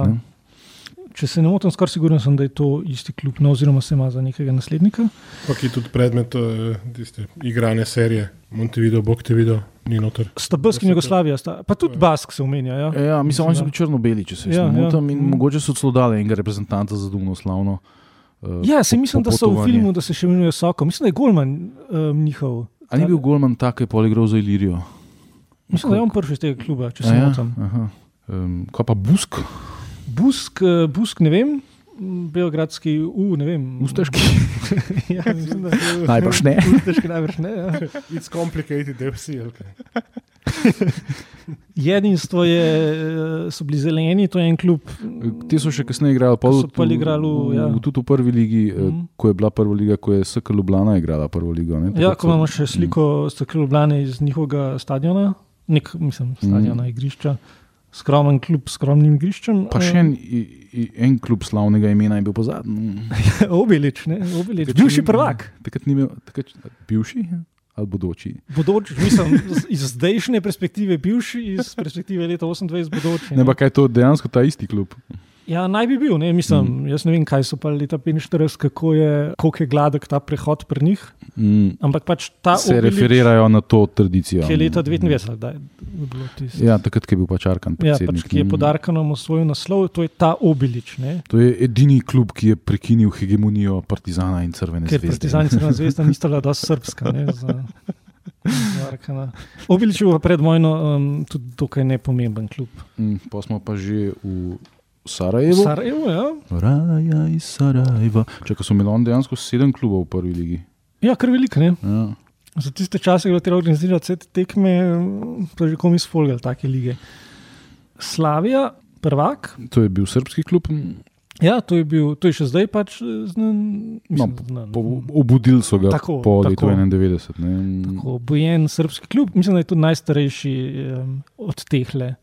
če se ne motim, skoraj sigurno sem, da je to isti klub, no, oziroma se ima za nekega naslednika. Pa ki je tudi predmet uh, tiste igrane serije, Montevideo, Boktevideo, ni noter. Sta Bask in Jugoslavija, sta, pa tudi Bask se omenja. Ja, ja mislim, oni so bili črno-beli, če se ja, ne motim, ja. in mm. mogoče so celo dali enega reprezentanta za Dumno slavno. Uh, ja, se mislim, da so v filmu, da se še imenuje Soko. Mislim, da je Golman um, njihov. Ali ni bil Golman tak, ki je poligral za Ilirijo? Mislim, da je on prvi iz tega kluba, če se ne motim. Um, kaj pa Busk? Busk, eh, busk ne vem. Beogradski, uh, ne vem. Usteški. ja, najbrž ne. Usteški, najbrž ne. Ja. It's complicated, da vsi. Okay. Jedinstvo je, eh, so bili zeleni, to je en klub. Ti so še kasneje igrali, pa so igrali v, ja. tudi v prvi ligi, mm ko je bila prva liga, ko je SK Ljubljana igrala prvo ligo. Ne, ja, ko imamo še sliko mm. SK Ljubljana iz njihovega stadiona, nek, mislim, stadiona, mm. igrišča skromen klub s skromnim igriščem. Pa še en, en klub slavnega imena je bil pozadnji. Obilič, ne, Obilič. Bivši prvak. Takrat ni imel, takrat, bivši ali bodoči. Bodoči, mislim, iz zdajšnje perspektive, bivši iz perspektive leta 28, bodoči. Ne, ne pa kaj je to dejansko ta isti klub. Ja, naj bi bil, ne, mislim, mm. jaz ne vem, kaj so pa leta 45, kako je, je gladek ta prehod pri njih. Mm. Ampak pač ta se obilič, referirajo na to tradicijo. Ki je leta 29, da je bilo tisto. Ja, takrat je bil pač Arkan. Ja, pač, ki je pod Arkanom svoj naslov, to je ta obilič. Ne. To je edini klub, ki je prekinil hegemonijo Partizana in Crvene Ker zvezde. Partizan in Crvena zvezda nista bila dosti srpska. Ne, za... Obilič je pred vojno um, tudi dokaj nepomemben klub. Mm, pa smo pa že v Sarajevo. Sarajevo, ja. Raja iz Sarajeva. Če so imeli dejansko sedem klubov v prvi ligi. Ja, kar velik, ne. Ja. Za tiste čase, ko je treba organizirati vse te tekme, pa že komi sfolgali take lige. Slavija, prvak. To je bil srpski klub. Ja, to je, bil, to je še zdaj pač znan. Mislim, no, po, obudili so ga tako, po letu 91. Obojen srpski klub, mislim, da je to najstarejši um, od teh le.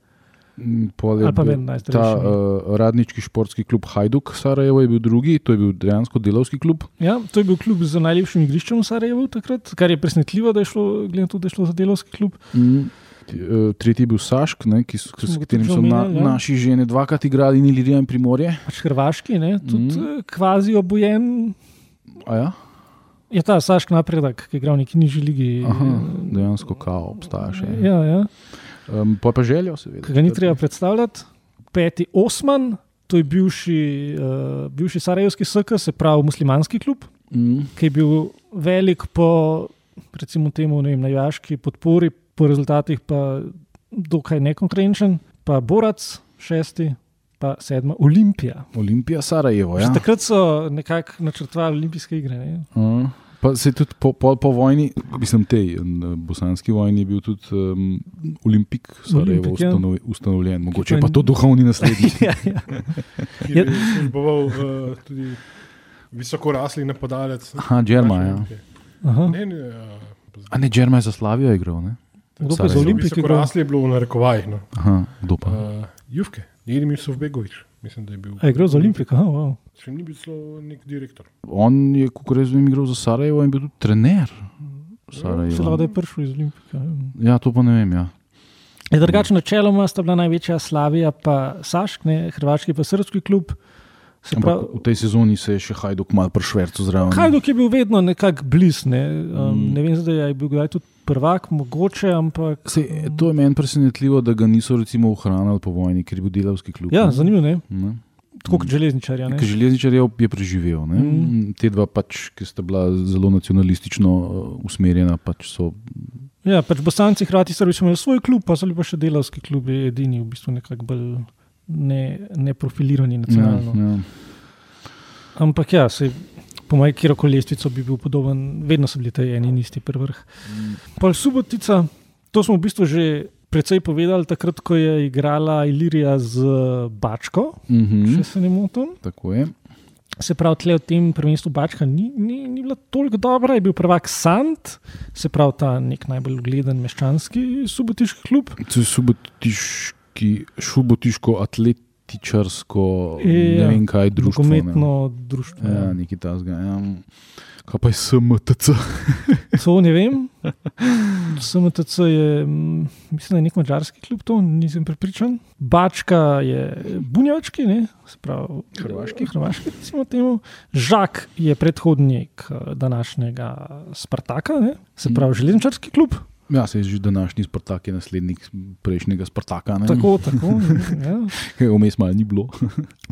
Vem, ta uh, radnički športski klub Hajduk Sarajevo je bil drugi, to je bil dejansko delovski klub. Ja, to je bil klub z najlepšim igriščem v Sarajevu takrat, kar je presenetljivo, da je šlo, to, da je šlo za delovski klub. Mm. Tretji je bil Sašk, ne, ki so, s katerim so na, ja. naši žene dvakrat igrali in Ilirija in Primorje. Pač Hrvaški, ne, tudi mm. kvazi obojen. A ja? Je ta Sašk napredek, ki je igral v neki nižji ligi. Aha, dejansko kao obstaja še. Ja, ja. Um, pa pa željo, seveda. Kaj ga ni treba predstavljati? Peti Osman, to je bivši, uh, bivši Sarajevski SK, se pravi muslimanski klub, mm. ki je bil velik po, recimo, temu vem, najaški podpori, po rezultatih pa dokaj nekonkurenčen, pa Borac, šesti. Pa sedma, Olimpija. Olimpija, Sarajevo. Ja. Takrat so nekako načrtovali olimpijske igre. Ne? Uh, Pa se tudi po, po, po vojni, mislim, tej n- bosanski vojni je bil tudi um, Olimpik, Sarajevo, Olimpik, ja. ustanov, ustanovljen. Mogoče pa je- to duhovni naslednik. ja, ja. je služboval uh, tudi visoko rasli napadalec. Aha, Džerma, ja. Aha. Ne, ne, uh, A ne, Džerma je za Slavijo igral, ne? Kdo pa je za Visoko igral? rasli je bilo v narekovajih. No. Aha, kdo pa? Uh, Juvke, Jedimir Sovbegovič, mislim, da je bil. A je igral za Olimpik? Aha, wow. Še ni bil celo nek direktor. On je, kako rečem, igral za Sarajevo in bil tudi trener. Se lahko, Sarajevo. da je prišel iz Olimpika. Ja, to pa ne vem. Ja. Je drugače, načeloma sta bila največja Slavija, pa Sašk, ne, hrvaški pa srpski klub. Se pravi, v tej sezoni se je še Hajduk mal prešvercu zraven. Hajduk je bil vedno nekako blizu. Ne, um, Mm. ne vem, zdaj je bil kdaj tudi prvak, mogoče, ampak. Se, to je meni presenetljivo, da ga niso recimo ohranili po vojni, ker je bil delavski klub. Ja, ne. zanimivo je. Ne? Tako kot železničarja. ne. Ker železničar je, preživel. Ne? Mm. Te dva, pač, ki sta bila zelo nacionalistično uh, usmerjena, pač so. Ja, pač Bosanci, Hrvati, Srbi so imeli svoj klub, pa so bili pa še delavski klub, je edini, v bistvu nekako bolj ne, neprofilirani Ja, nacionalno. ja. Ampak ja, se, po mojem, kjerkoli lestvico bi bil podoben, vedno so bili ti eni in isti prvrh. Pol Subotica, to smo v bistvu že precej povedali, takrat, ko je igrala Ilirija z Bačko, Mhm, če se ne motim. tako je. Se pravi, tle v tem prvenstvu Bačka ni, ni, ni bila toliko dobra, je bil prvak Sant, se pravi ta nek najbolj ugleden meščanski subotiški klub. To je subotiški, subotiško-atletičarsko, ne Ja, vem kaj, društvo. Ne. Nogometno društvo. Ja, nekaj tasga. Ja. Kaj pa je SMTC? To ne vem. SMTC je, mislim, da je nek mačarski klub, to nisem prepričan. Bačka je Bunjevački, ne, se pravi Hrvaški. Hrvaški recimo temu. Žak je predhodnik današnjega Spartaka, ne, se pravi železničarski klub. Ja, se je že današnji Spartak, je naslednik prejšnjega Spartaka. Ne? Tako, tako. Ja. Vmes malo ni bilo.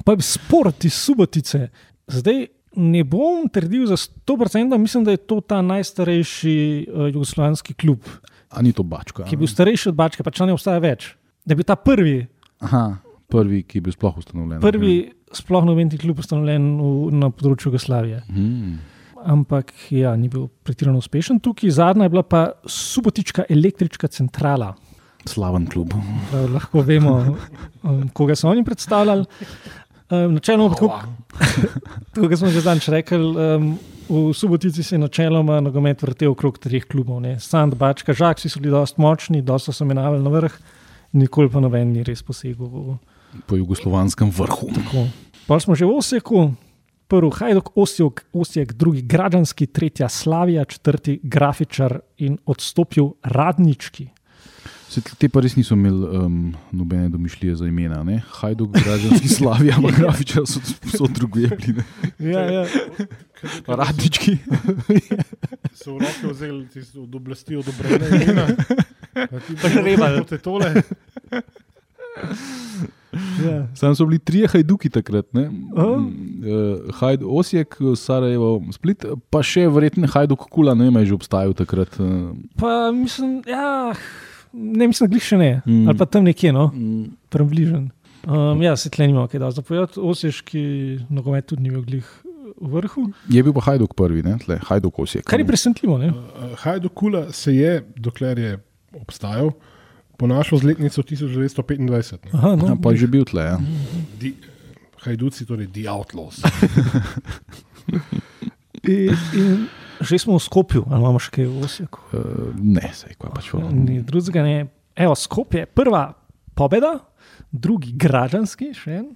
Pa sport iz Subotice. Zdaj ne bom trdil za 100%, mislim, da je to ta najstarejši uh, jugoslovanski klub, A ni to bačka? ki je bil starejši od Bačke, pa če ne obstaja več. Da je bil ta prvi, Aha, prvi, ki je bil sploh ustanovljen. prvi sploh novinski klub ustanovljen v, na področju Jugoslavije. Hmm. Ampak ja, ni bil pretirano uspešen tukaj. Zadnja je bila pa Subotička električna centrala. Slaven klub. Prav, lahko vemo, um, koga so oni predstavljali. Um, načeloma, tako, tako kot smo že zadnjič rekli, um, v Subotici se je načeloma nogomet vrtel okrog treh klubov. Ne. Sand, Bačka, Žak, vsi so bili dosti močni, dosti so se menjavali na vrh, nikoli pa noben ni res posegel. v- Po jugoslovanskem vrhu. Tako. Pa smo že v Osijeku, prvi Hajduk, Osijek, Osijek, drugi Građanski, tretja Slavija, četrti Grafičar in odstopil Radnički. Se te- te pa res niso imeli um, nobene domišljije za imena. Ne? Hajduk, građanski slavi, ampak grafičar so, so druge bili. ne. Ja, ja. Pa Radnički. So v roke vzeli tisto od oblasti odobrene imena. Pa rebal. Kot je tole. Ja. Sam so bili trije hajduki takrat. ne. Eh, Hajd, Osijek, Sarajevo, Split, pa še verjetno Hajduk Kula, ne vem, je že obstajal takrat. eh. Pa mislim, ja, ne mislim, da glih še ne. Mm. Ali pa tam nekje, no, Mm, približen. Um, ja, se tle nima kaj da zapovedati. Oseški nogomet tudi ni bil glih v vrhu. Je bil pa Hajduk prvi, ne? Tle, Hajduk Osijek. Kar je presenetljivo, ne? Uh, Hajduk Kula se je, dokler je obstajal, ponašal z letnico 1925. Ne. Aha, no, Ja, pa je že bil tle. Ja. Di, hajduci, torej The Outlaws. in, in že smo v Skopju, ali imamo še kaj v Osijeku. Uh, ne, sej, kva pač. pa. Ni drugega, ne. Evo, Skopje, prva pobeda, drugi građanski, še en,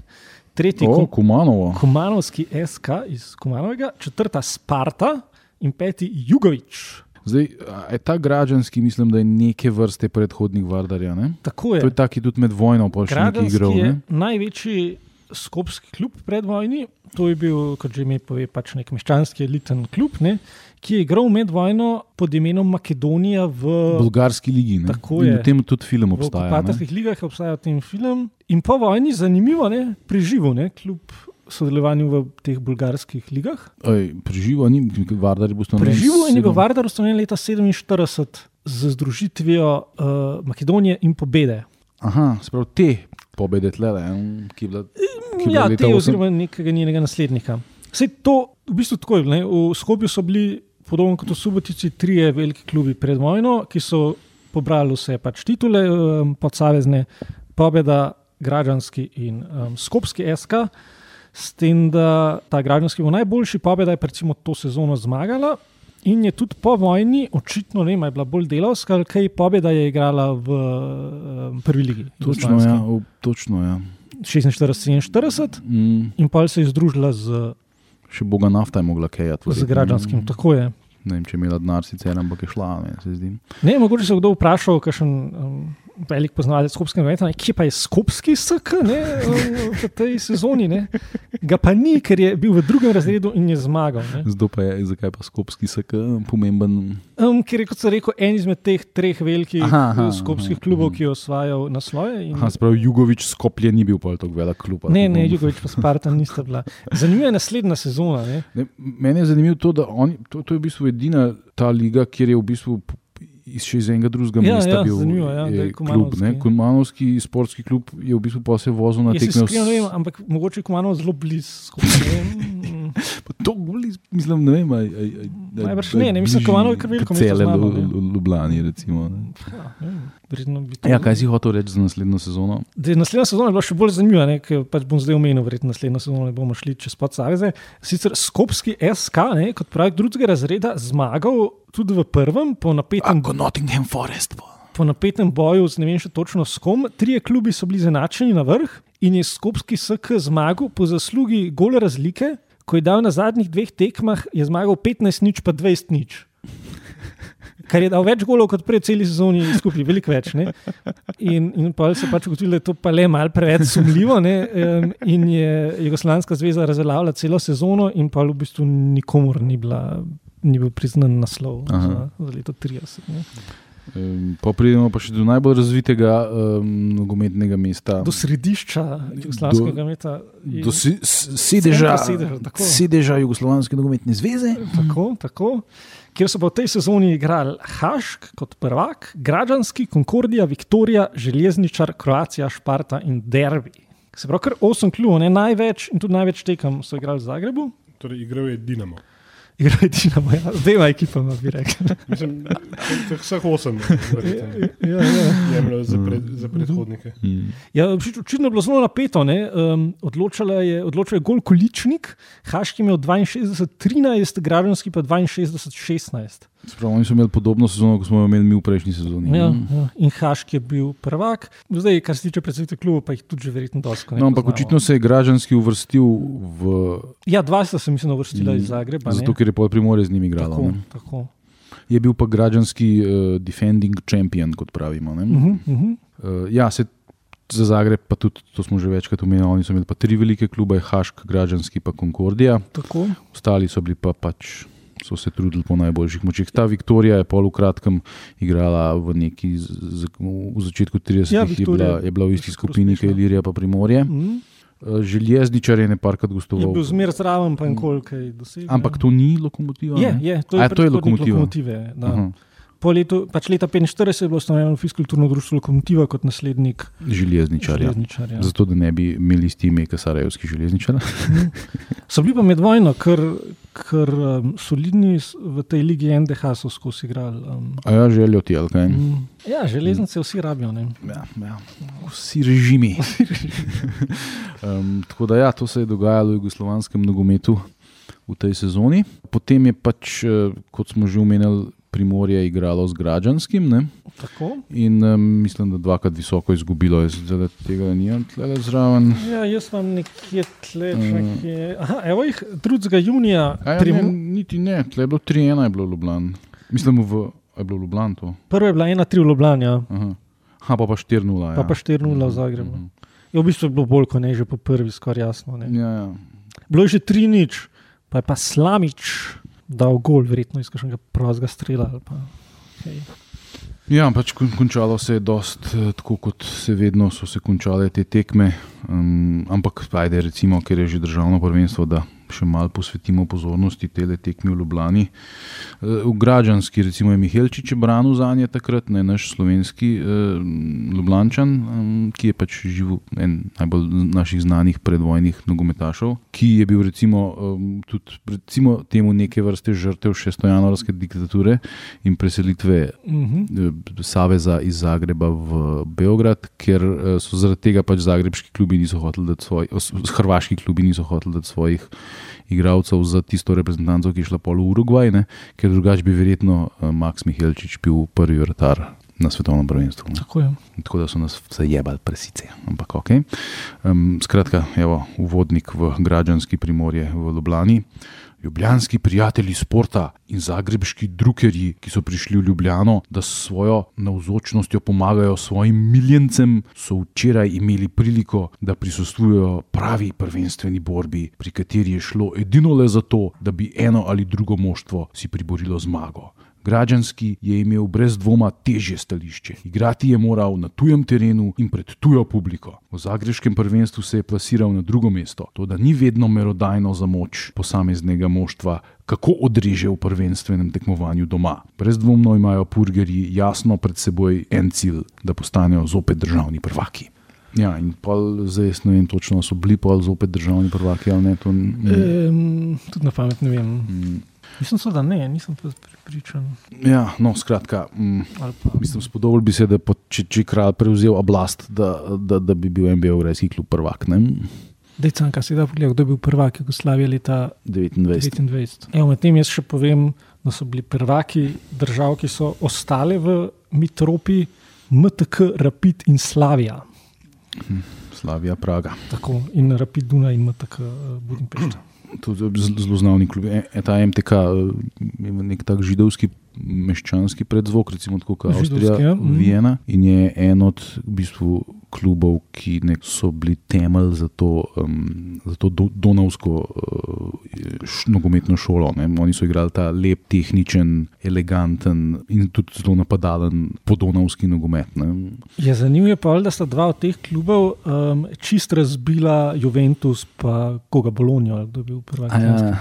tretji oh. Kumanovo. Kumanovski SK iz Kumanovega, četrta Sparta in peti Jugovič. Zdaj, je ta građanski, mislim, da je neke vrste predhodnik Vardarja. Ne? Tako je. To je taki tudi med vojno, pa še nekaj igral. je Ne? največji skopski klub pred vojni. To je bil, kot že ime pove, pač nek meščanski eliten klub, ne, ki je igral med vojno pod imenom Makedonija v, Bolgarski ligi. Ne? Tako In je. v tem tudi film v obstaja. ne. okupatorskih ligah, je obstajal ten film. In po vojni, zanimivo, ne, preživel, ne, kljub sodelovanju v teh bolgarskih ligah. Ej, Preživel ni, Vardar je bil ustanovljen. Preživel je njegov Vardar ustanovljen leta 47 z združitvijo uh, Makedonije in pobede. Aha, sprav te pobede tle, ne, ki je bila. ki je bila Ja, leta te osem- oziroma nekega njenega naslednika. Vse to, v bistvu tako je. ne, V Skopju so bili podobno kot v Subotici, trije veliki klubi pred vojno, ki so pobrali vse pač titule um, podsavezne, pobeda, građanski in um, skopski SK. S tem, da ta građanski bo najboljši, pobeda je recimo to sezono zmagala. In je tudi po vojni, očitno, ne, je bila bolj delovska, kaj pobeda je igrala v um, prvi ligi. Točno, ja. v, točno, ja. 46-47, mm. in pa se je združila z. Še Boga nafta je mogla kajati. Z građanskim, mm. tako je. Ne vem, če je imela denar, sicer, ampak je šla, ne. Ne, mogoče se kdo vprašal, kakšen. Um, velik poznavalec skopskega nogometa, kje pa je skopski SK ne, v tej sezoni. Ne. Ga pa ni, ker je bil v drugem razredu in je zmagal. Zdaj pa je, zakaj pa skopski SK pomemben? Um, ker je, kot sem rekel, en izmed teh treh velikih aha, aha, skopskih aha, klubov, aha. ki je osvajal naslove. In... Sprav, Jugovič Skopje ni bil tako velik klub. Ne, ne, Jugovič pa Spartan nista bila. Zanimiva je naslednja sezona. Ne. Ne, meni je zanimivo to, da oni, to, to je v bistvu edina ta liga, kjer je v bistvu iz še iz enega drugega ja, mesta ja, bil zanimivo, ja, klub. Kumanovski sportski klub je v bistvu pa se vozil na tekme. S... Ampak mogoče je Kumanov zelo blizu. to bliz, mislim, ne vem. Aj, aj, aj, Najbrž ne, ne mislim, Kumanov je kar veliko. Cele Ljubljani, recimo. Ja, ja, kaj si hotel reči za naslednjo sezono? De, naslednja sezona je bila še bolj zanimiva, ne, ker pač bom zdaj omenil, verjetno naslednjo sezono ne bomo šli čez podsaveze. Sicer Skopski SK, ne, kot pravi drugega razreda, zmagal tudi v prvem, po napetem. Nottingham Forest. Po. po napetem boju, z ne vem še točno s kom, trije klubi so bili zanačeni na vrh in je Skopski SK zmagal po zaslugi gole razlike. Ko je dal na zadnjih dveh tekmah, je zmagal 15 nič, pa 20 nič kar je dal več golov kot pred celi sezoni, skupaj veliko več. Ne? In, in pa so pač ugotovili, da je to pa le malo preveč sumljivo. Ne? In je Jugoslavijska zveza razveljavila celo sezono, in pa v bistvu nikomor ni, bila, ni bil priznan naslov za, za leto 30. Ne? Pa pridemo pa še do najbolj razvitega um, nogometnega mesta. Do središča Jugoslavijskega mesta. Do si, sedeža, sedeža, sedeža Jugoslavijske nogometne zveze. Tako, tako kjer so v tej sezoni igrali Hašk kot prvak, Građanski, Konkordija, Viktorija, Železničar, Kroacija, Šparta in Derbi. Se pravi, kar osem klubov, ne največ in tudi največ tekem so igrali v Zagrebu. Torej, igral je Dinamo. Je Dinamo, ja. z dvema ekipama, bi rekel. Mislim, vseh osem je ja, ja. imelo za, pred, za predhodnike. Mm. Ja, očitno je bilo zelo napeto. Um, odločal je, je gol količnik, Haški je imel 62-13, Građanski pa 62-16. Spravo, oni so imeli podobno sezono, kot smo jo imeli mi v prejšnji sezoni. Ja, ja. In Haški je bil prvak, zdaj, kar se tiče predsednika kluba, pa jih tudi že verjetno dosto. No, ampak očitno se je Građanski uvrstil v. Ja, dva sta se mi zdi uvrstila iz Zagreba. Zato, ker je pol primorje z njimi igralo. Tako, tako. Je bil pa Građanski uh, defending champion, kot pravimo. Uh -huh, uh -huh. Uh, ja, se. Za Zagreb, pa tudi to smo že večkrat omenili, oni so imeli pa tri velike klube, Hašk, Građanski in Konkordija. Ostali so bili pa pač so se trudili po najboljših močeh. Ta Viktorija je pol v kratkem igrala v neki, v začetku 30-ih, ja, je, bila, je bila v isti skupini, kot je Ilirija, pa Primorje. Mm -hmm. Železničar je nekajkrat gostoval. Je bil zmer zraven, pa in koliko je dosegel. Ampak to ni lokomotiva? Je, je, to je, A, to je lokomotiva. lokomotive. Po letu, pač leta 1945 je bilo ustanovljeno fiskalno društvo Lokomotiva kot naslednik železničarja. železničarja. Zato, da ne bi imeli s tem, kaj sarajevski železničar. Mhm. so bili pa med vojno, ker, ker um, solidni v tej ligi NDH so skozi igrali. Um. A ja, želijo ti, ali kaj? Mm. Ja, železnice vsi rabijo. Ja, ja. Vsi režimi. um, tako da ja, to se je dogajalo v jugoslovanskem nogometu v tej sezoni. Potem je pač, eh, kot smo že omenjali, Primorje igralo z Građanskim. In um, mislim, da dvakrat visoko izgubilo, zdaj da tega ni tle zraven. Ja, jaz sem nekje tle, nekje. Aha, evo jih 2. junija. Ja, prim... ne, niti ne, tle je bilo 3-1, je bilo Ljubljano. Mislim, v, je bilo Ljubljano to. Prvo je bila 1-3 v Ljubljani. Ja. Aha. Ha, pa pa 4-0. Ja. Pa pa 4-0 v mhm, Zagrebu. Uh -huh. je v bistvu bilo bolj kot ne že po prvi, skoraj jasno. Ja, ja. Bilo je že 3-0, pa je pa slamič dal gol, verjetno iz kakšnega prostega strela. Pa, okay. Ja, pač končalo se je dost, eh, tako kot se vedno so se končale te tekme. Um, ampak, ajde, recimo, ker je že državno prvenstvo, da še malo posvetimo pozornosti tele tekmi v Ljubljani. V Građanski, recimo, je Mihelčič branil za nje takrat, ne naš slovenski eh, Ljubljančan, ki je pač živel en najbolj naših znanih predvojnih nogometašov, ki je bil recimo tudi recimo, temu neke vrste žrtev 6. januarske diktature in preselitve uh mhm. -huh. Saveza iz Zagreba v Beograd, ker so zaradi tega pač zagrebski klubi niso hoteli dati svojih, hrvaški klubi niso hoteli dati svojih igralcev za tisto reprezentanco, ki je šla pol v Urugvaj, ne? ker drugače bi verjetno uh, Max Mihelčič bil prvi vrtar na svetovnem prvenstvu. Tako, Tako da so nas vse jebali, presice. Ampak ok. Um, skratka, evo, uvodnik v Građanski primorje v Ljubljani. Ljubljanski prijatelji športa in zagrebski drukerji, ki so prišli v Ljubljano, da s svojo navzočnostjo pomagajo svojim miljencem, so včeraj imeli priliko, da prisostvujejo pravi prvenstveni borbi, pri kateri je šlo edino le za to, da bi eno ali drugo moštvo si priborilo zmago. Građanski je imel brez dvoma težje stališče. Igrati je moral na tujem terenu in pred tujo publiko. V zagreškem prvenstvu se je plasiral na drugo mesto. To, da ni vedno merodajno za moč posameznega moštva, kako odreže v prvenstvenem tekmovanju doma. Brezdvomno imajo purgerji jasno pred seboj en cilj, da postanejo zopet državni prvaki. Ja, in pol, zdaj ne vem, točno so bili pol zopet državni prvaki ali ne. To, e, tudi na pamet ne vem. Mm. Mislim, so, da ne, nisem pa pripričan. Ja, no, skratka, mm, mislim, spodobno bi se, da po, če, če kralj prevzel oblast, da, da, da bi bil MBO Rejski klub prvak. Dejcan, kaj si da pogledal, kdo je bil prvak Jugoslavije leta 1929. Evo, med tem jaz še povem, da so bili prvaki držav, ki so ostale v Mitropi, MTK, Rapid in Slavija. Hm, Slavija, Praga. Tako, in Rapid Duna in MTK Budimpešta tudi zelo znani klub. E, e, ta MTK je nek tak židovski meščanski predzvok, recimo tako kot Avstrija, ja. Mhm. Viena. In je en od v bistvu, klubov, ki so bili temelj za to, um, za to do, Donavsko uh, nogometno šolo. Ne. Oni so igrali ta lep, tehničen, eleganten in tudi zelo napadalen podonavski nogomet. Ne. Je zanimivo, pa, da sta dva od teh klubov um, čist razbila Juventus, pa koga Bologna, da bi bil prvi. Ja.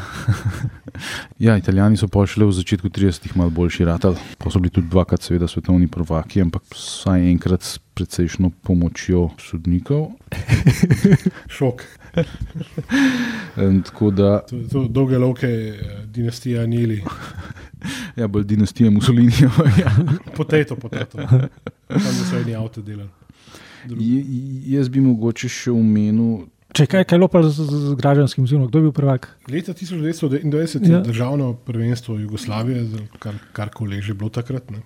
ja, italijani so pošli v začetku 30-ih malo boljši ratal, pa so bili tudi dvakrat, seveda, svetovni prvaki, ampak vsaj enkrat precejšno pomočjo sodnikov. Šok. tako da. To, to dolge loke, eh, dinastija Nili. ja, bolj dinastija Mussolini. ja. Potato, potato. Tam so eni avto delali. Jaz bi mogoče še omenil Če kaj, kaj lopal z, z građanskim zimom, kdo je bil prvak? Leta 1929 je ja. državno prvenstvo Jugoslavije, kar, kar koli že bilo takrat. Ne?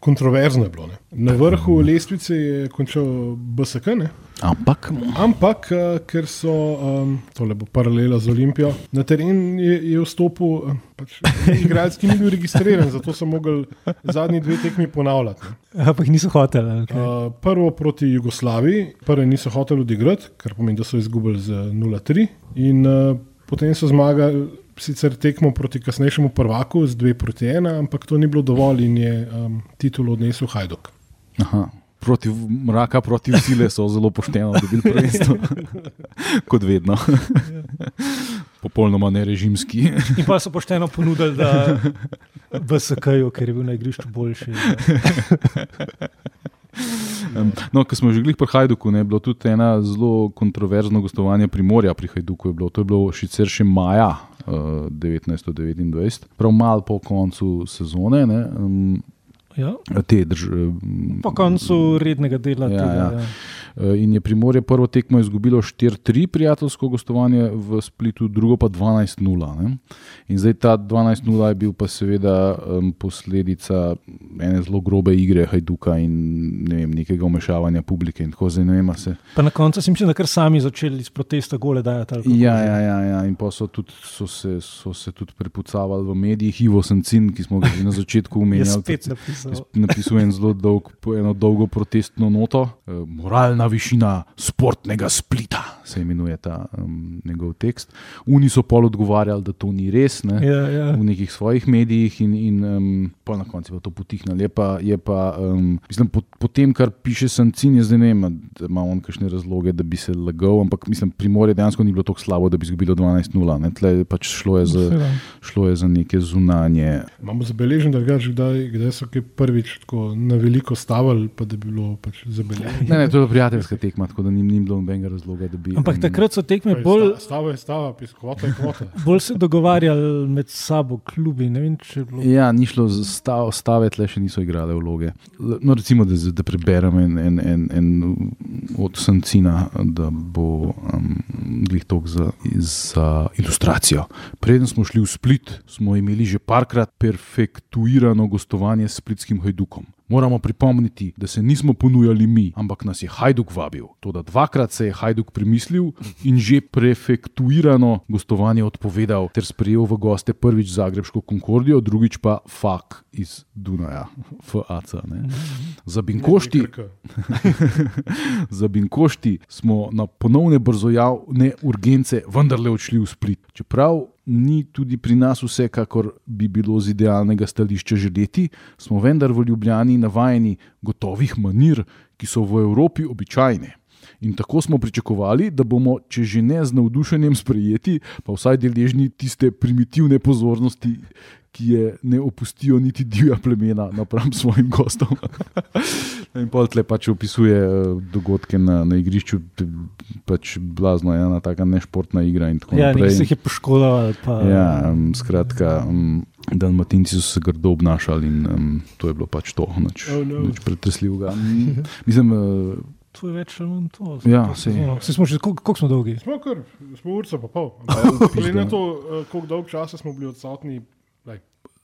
Kontroverzno je bilo. Ne? Na vrhu lestvice je končal BSK. Ne? Ampak, Ampak uh, ker so, um, tole bo paralela z Olimpijo, na teren je, je vstopil, uh, pač, igralec, ki ni bil registriran, zato so mogli zadnji dve tekmi ponavljati. Ampak niso hoteli. Okay. Uh, prvo proti Jugoslaviji, prvi niso hoteli odigrati, kar pomeni, da so izgubili z 0-3, in uh, potem so zmagali. Sicer tekmo proti kasnejšemu prvaku z 2 proti 1, ampak to ni bilo dovolj in je um, titulo odnesel Hajduk. Aha, proti mraka, proti sile so zelo pošteno dobili prvenstvo. Kot vedno. Popolnoma nerežimski. In pa so pošteno ponudili, da v SK-ju, ker je bil na igrišču boljši. No, ko smo že bili pri Hajduku, je bilo tudi ena zelo kontroverzno gostovanje Primorja pri Hajduku. Je bilo, to je bilo sicer še maja 1929, prav malo po koncu sezone. Ne, um, Ja. Drž, po koncu rednega dela. Ja, tega, ja. Ja. Eh, in je Primorje prvo tekmo izgubilo 4-3, prijateljsko gostovanje v Splitu, drugo pa 12-0. In zdaj ta 12-0 je bil pa seveda um, posledica ene zelo grobe igre Hajduka in ne vem, nekega umešavanja publike. Vem, se... Pa na koncu sem mislil, da kar sami začeli s protesta gole dajati. Ja, ja, ja, ja, in pa so, tudi, so, se, so se tudi prepucavali v medijih, Ivo Sencin, ki smo ga na začetku Napisuje en zelo dolg, eno dolgo protestno noto, e, moralna višina sportnega splita, se imenuje ta um, njegov tekst. Oni so pol odgovarjali, da to ni res, ne, Ja, ja. v nekih svojih medijih, in, in um, pol na koncu je pa to potihnilo. Je pa, je pa um, mislim, po, po tem, kar piše Sancin, jaz zdaj ne vem, da ima on kakšne razloge, da bi se lagal, ampak mislim, Primorje dejansko ni bilo tako slabo, da bi izgubilo 12-0. ne. Tle pač šlo je za, šlo je za neke zunanje. Imamo zabeležen, da kdaj, kdaj so kaj prvič tako na veliko stavili, pa da bi bilo pač zabeleženo. Ne, ne, to je bila prijateljska tekma, tako da ni, ni bilo nobenega razloga, da bi. Ampak um, takrat so tekme bolj, Stava je stava, pis, kvota je kvota. bolj se dogovarjali med sabo, klubi. Ne vem, če je bilo. Ja, ni šlo za stav, stave, tle še niso igrale vloge. No, recimo, da, da preberem en, en, en, en od Sancina, da bo um, glih tok za, za ilustracijo. Preden smo šli v Split, smo imeli že parkrat perfektuirano gostovanje s splitskim hajdukom. Moramo pripomniti, da se nismo ponujali mi, ampak nas je Hajduk vabil. Toda dvakrat se je Hajduk premislil in že prefektuirano gostovanje odpovedal, ter sprejel v goste prvič Zagrebško Concordijo, drugič pa Fak iz Dunaja, FAC. ne. Za Binkošti, za Binkošti smo na ponovne brzojavne urgence vendarle odšli v Split. Čeprav ni tudi pri nas vse, kakor bi bilo z idealnega stališča želeti, smo vendar v Ljubljani navajeni gotovih manir, ki so v Evropi običajne. In tako smo pričakovali, da bomo, če že ne z navdušenjem sprejeti, pa vsaj deležni tiste primitivne pozornosti, ki je ne opustijo niti divja plemena napram svojim gostom. In pol tle pač opisuje eh, dogodke na, na igrišču, pač blazno je ena taka nešportna igra in tako Ja, nekaj naprej. se jih je poškodoval. Pa, Ja, um, skratka, um, Dalmatinci so se grdo obnašali in um, to je bilo pač to, nič, Oh, no. nič pretresljivega. Mislim, uh, To je več ali manj to. Ja, to sej. sezono. Saj smo že, koliko, smo dolgi? Smo kar, smo urca pa pol. Glede na to, eh, koliko dolg časa smo bili odsotni,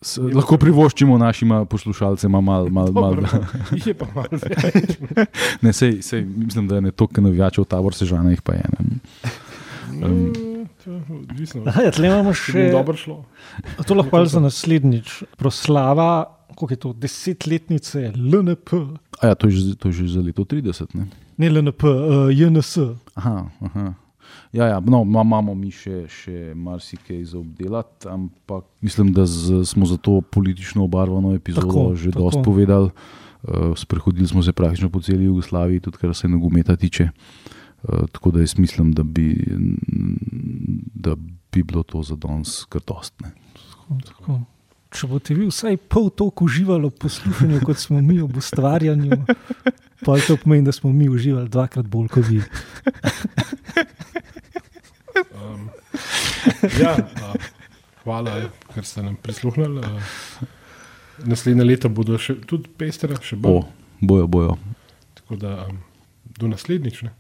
s, lahko privoščimo našima poslušalcema malo. Mal, mal, jih je pa malo več. ne, sej, sej, mislim, da je ne toliko navijačev tabor sežana, jih pa je. Ne. To je Odvisno. Ja, tle imamo še. dobro šlo. To lahko pa za naslednjič. Proslava, koliko je to, desetletnice LNP, A ja, to je, že- to je že za leto 30. Ne? ne LNP, uh, JNS. Aha, aha. Ja, ja, no, ma- imamo mi še, še marsikaj za obdelati, ampak mislim, da z, smo za to politično obarvano epizodo Tako, tako, že tako. dosti povedali. Uh, sprehodili smo se praktično po celi Jugoslaviji, tudi kar se nogometa tiče. Uh, tako da jaz mislim, da bi, da bi bilo to za danes kar dost. Ne. Tako. Če boste vi vsaj pol toliko uživali v poslušanju, kot smo mi ob ustvarjanju, pa to pomeni, da smo mi uživali dvakrat bolj kot vi. Um, ja, a, hvala, ker ste nam prisluhnili. a, Naslednje leta bodo še, tudi pestre, še bolj. bojo, bojo. Tako da um, do naslednjič. Ne?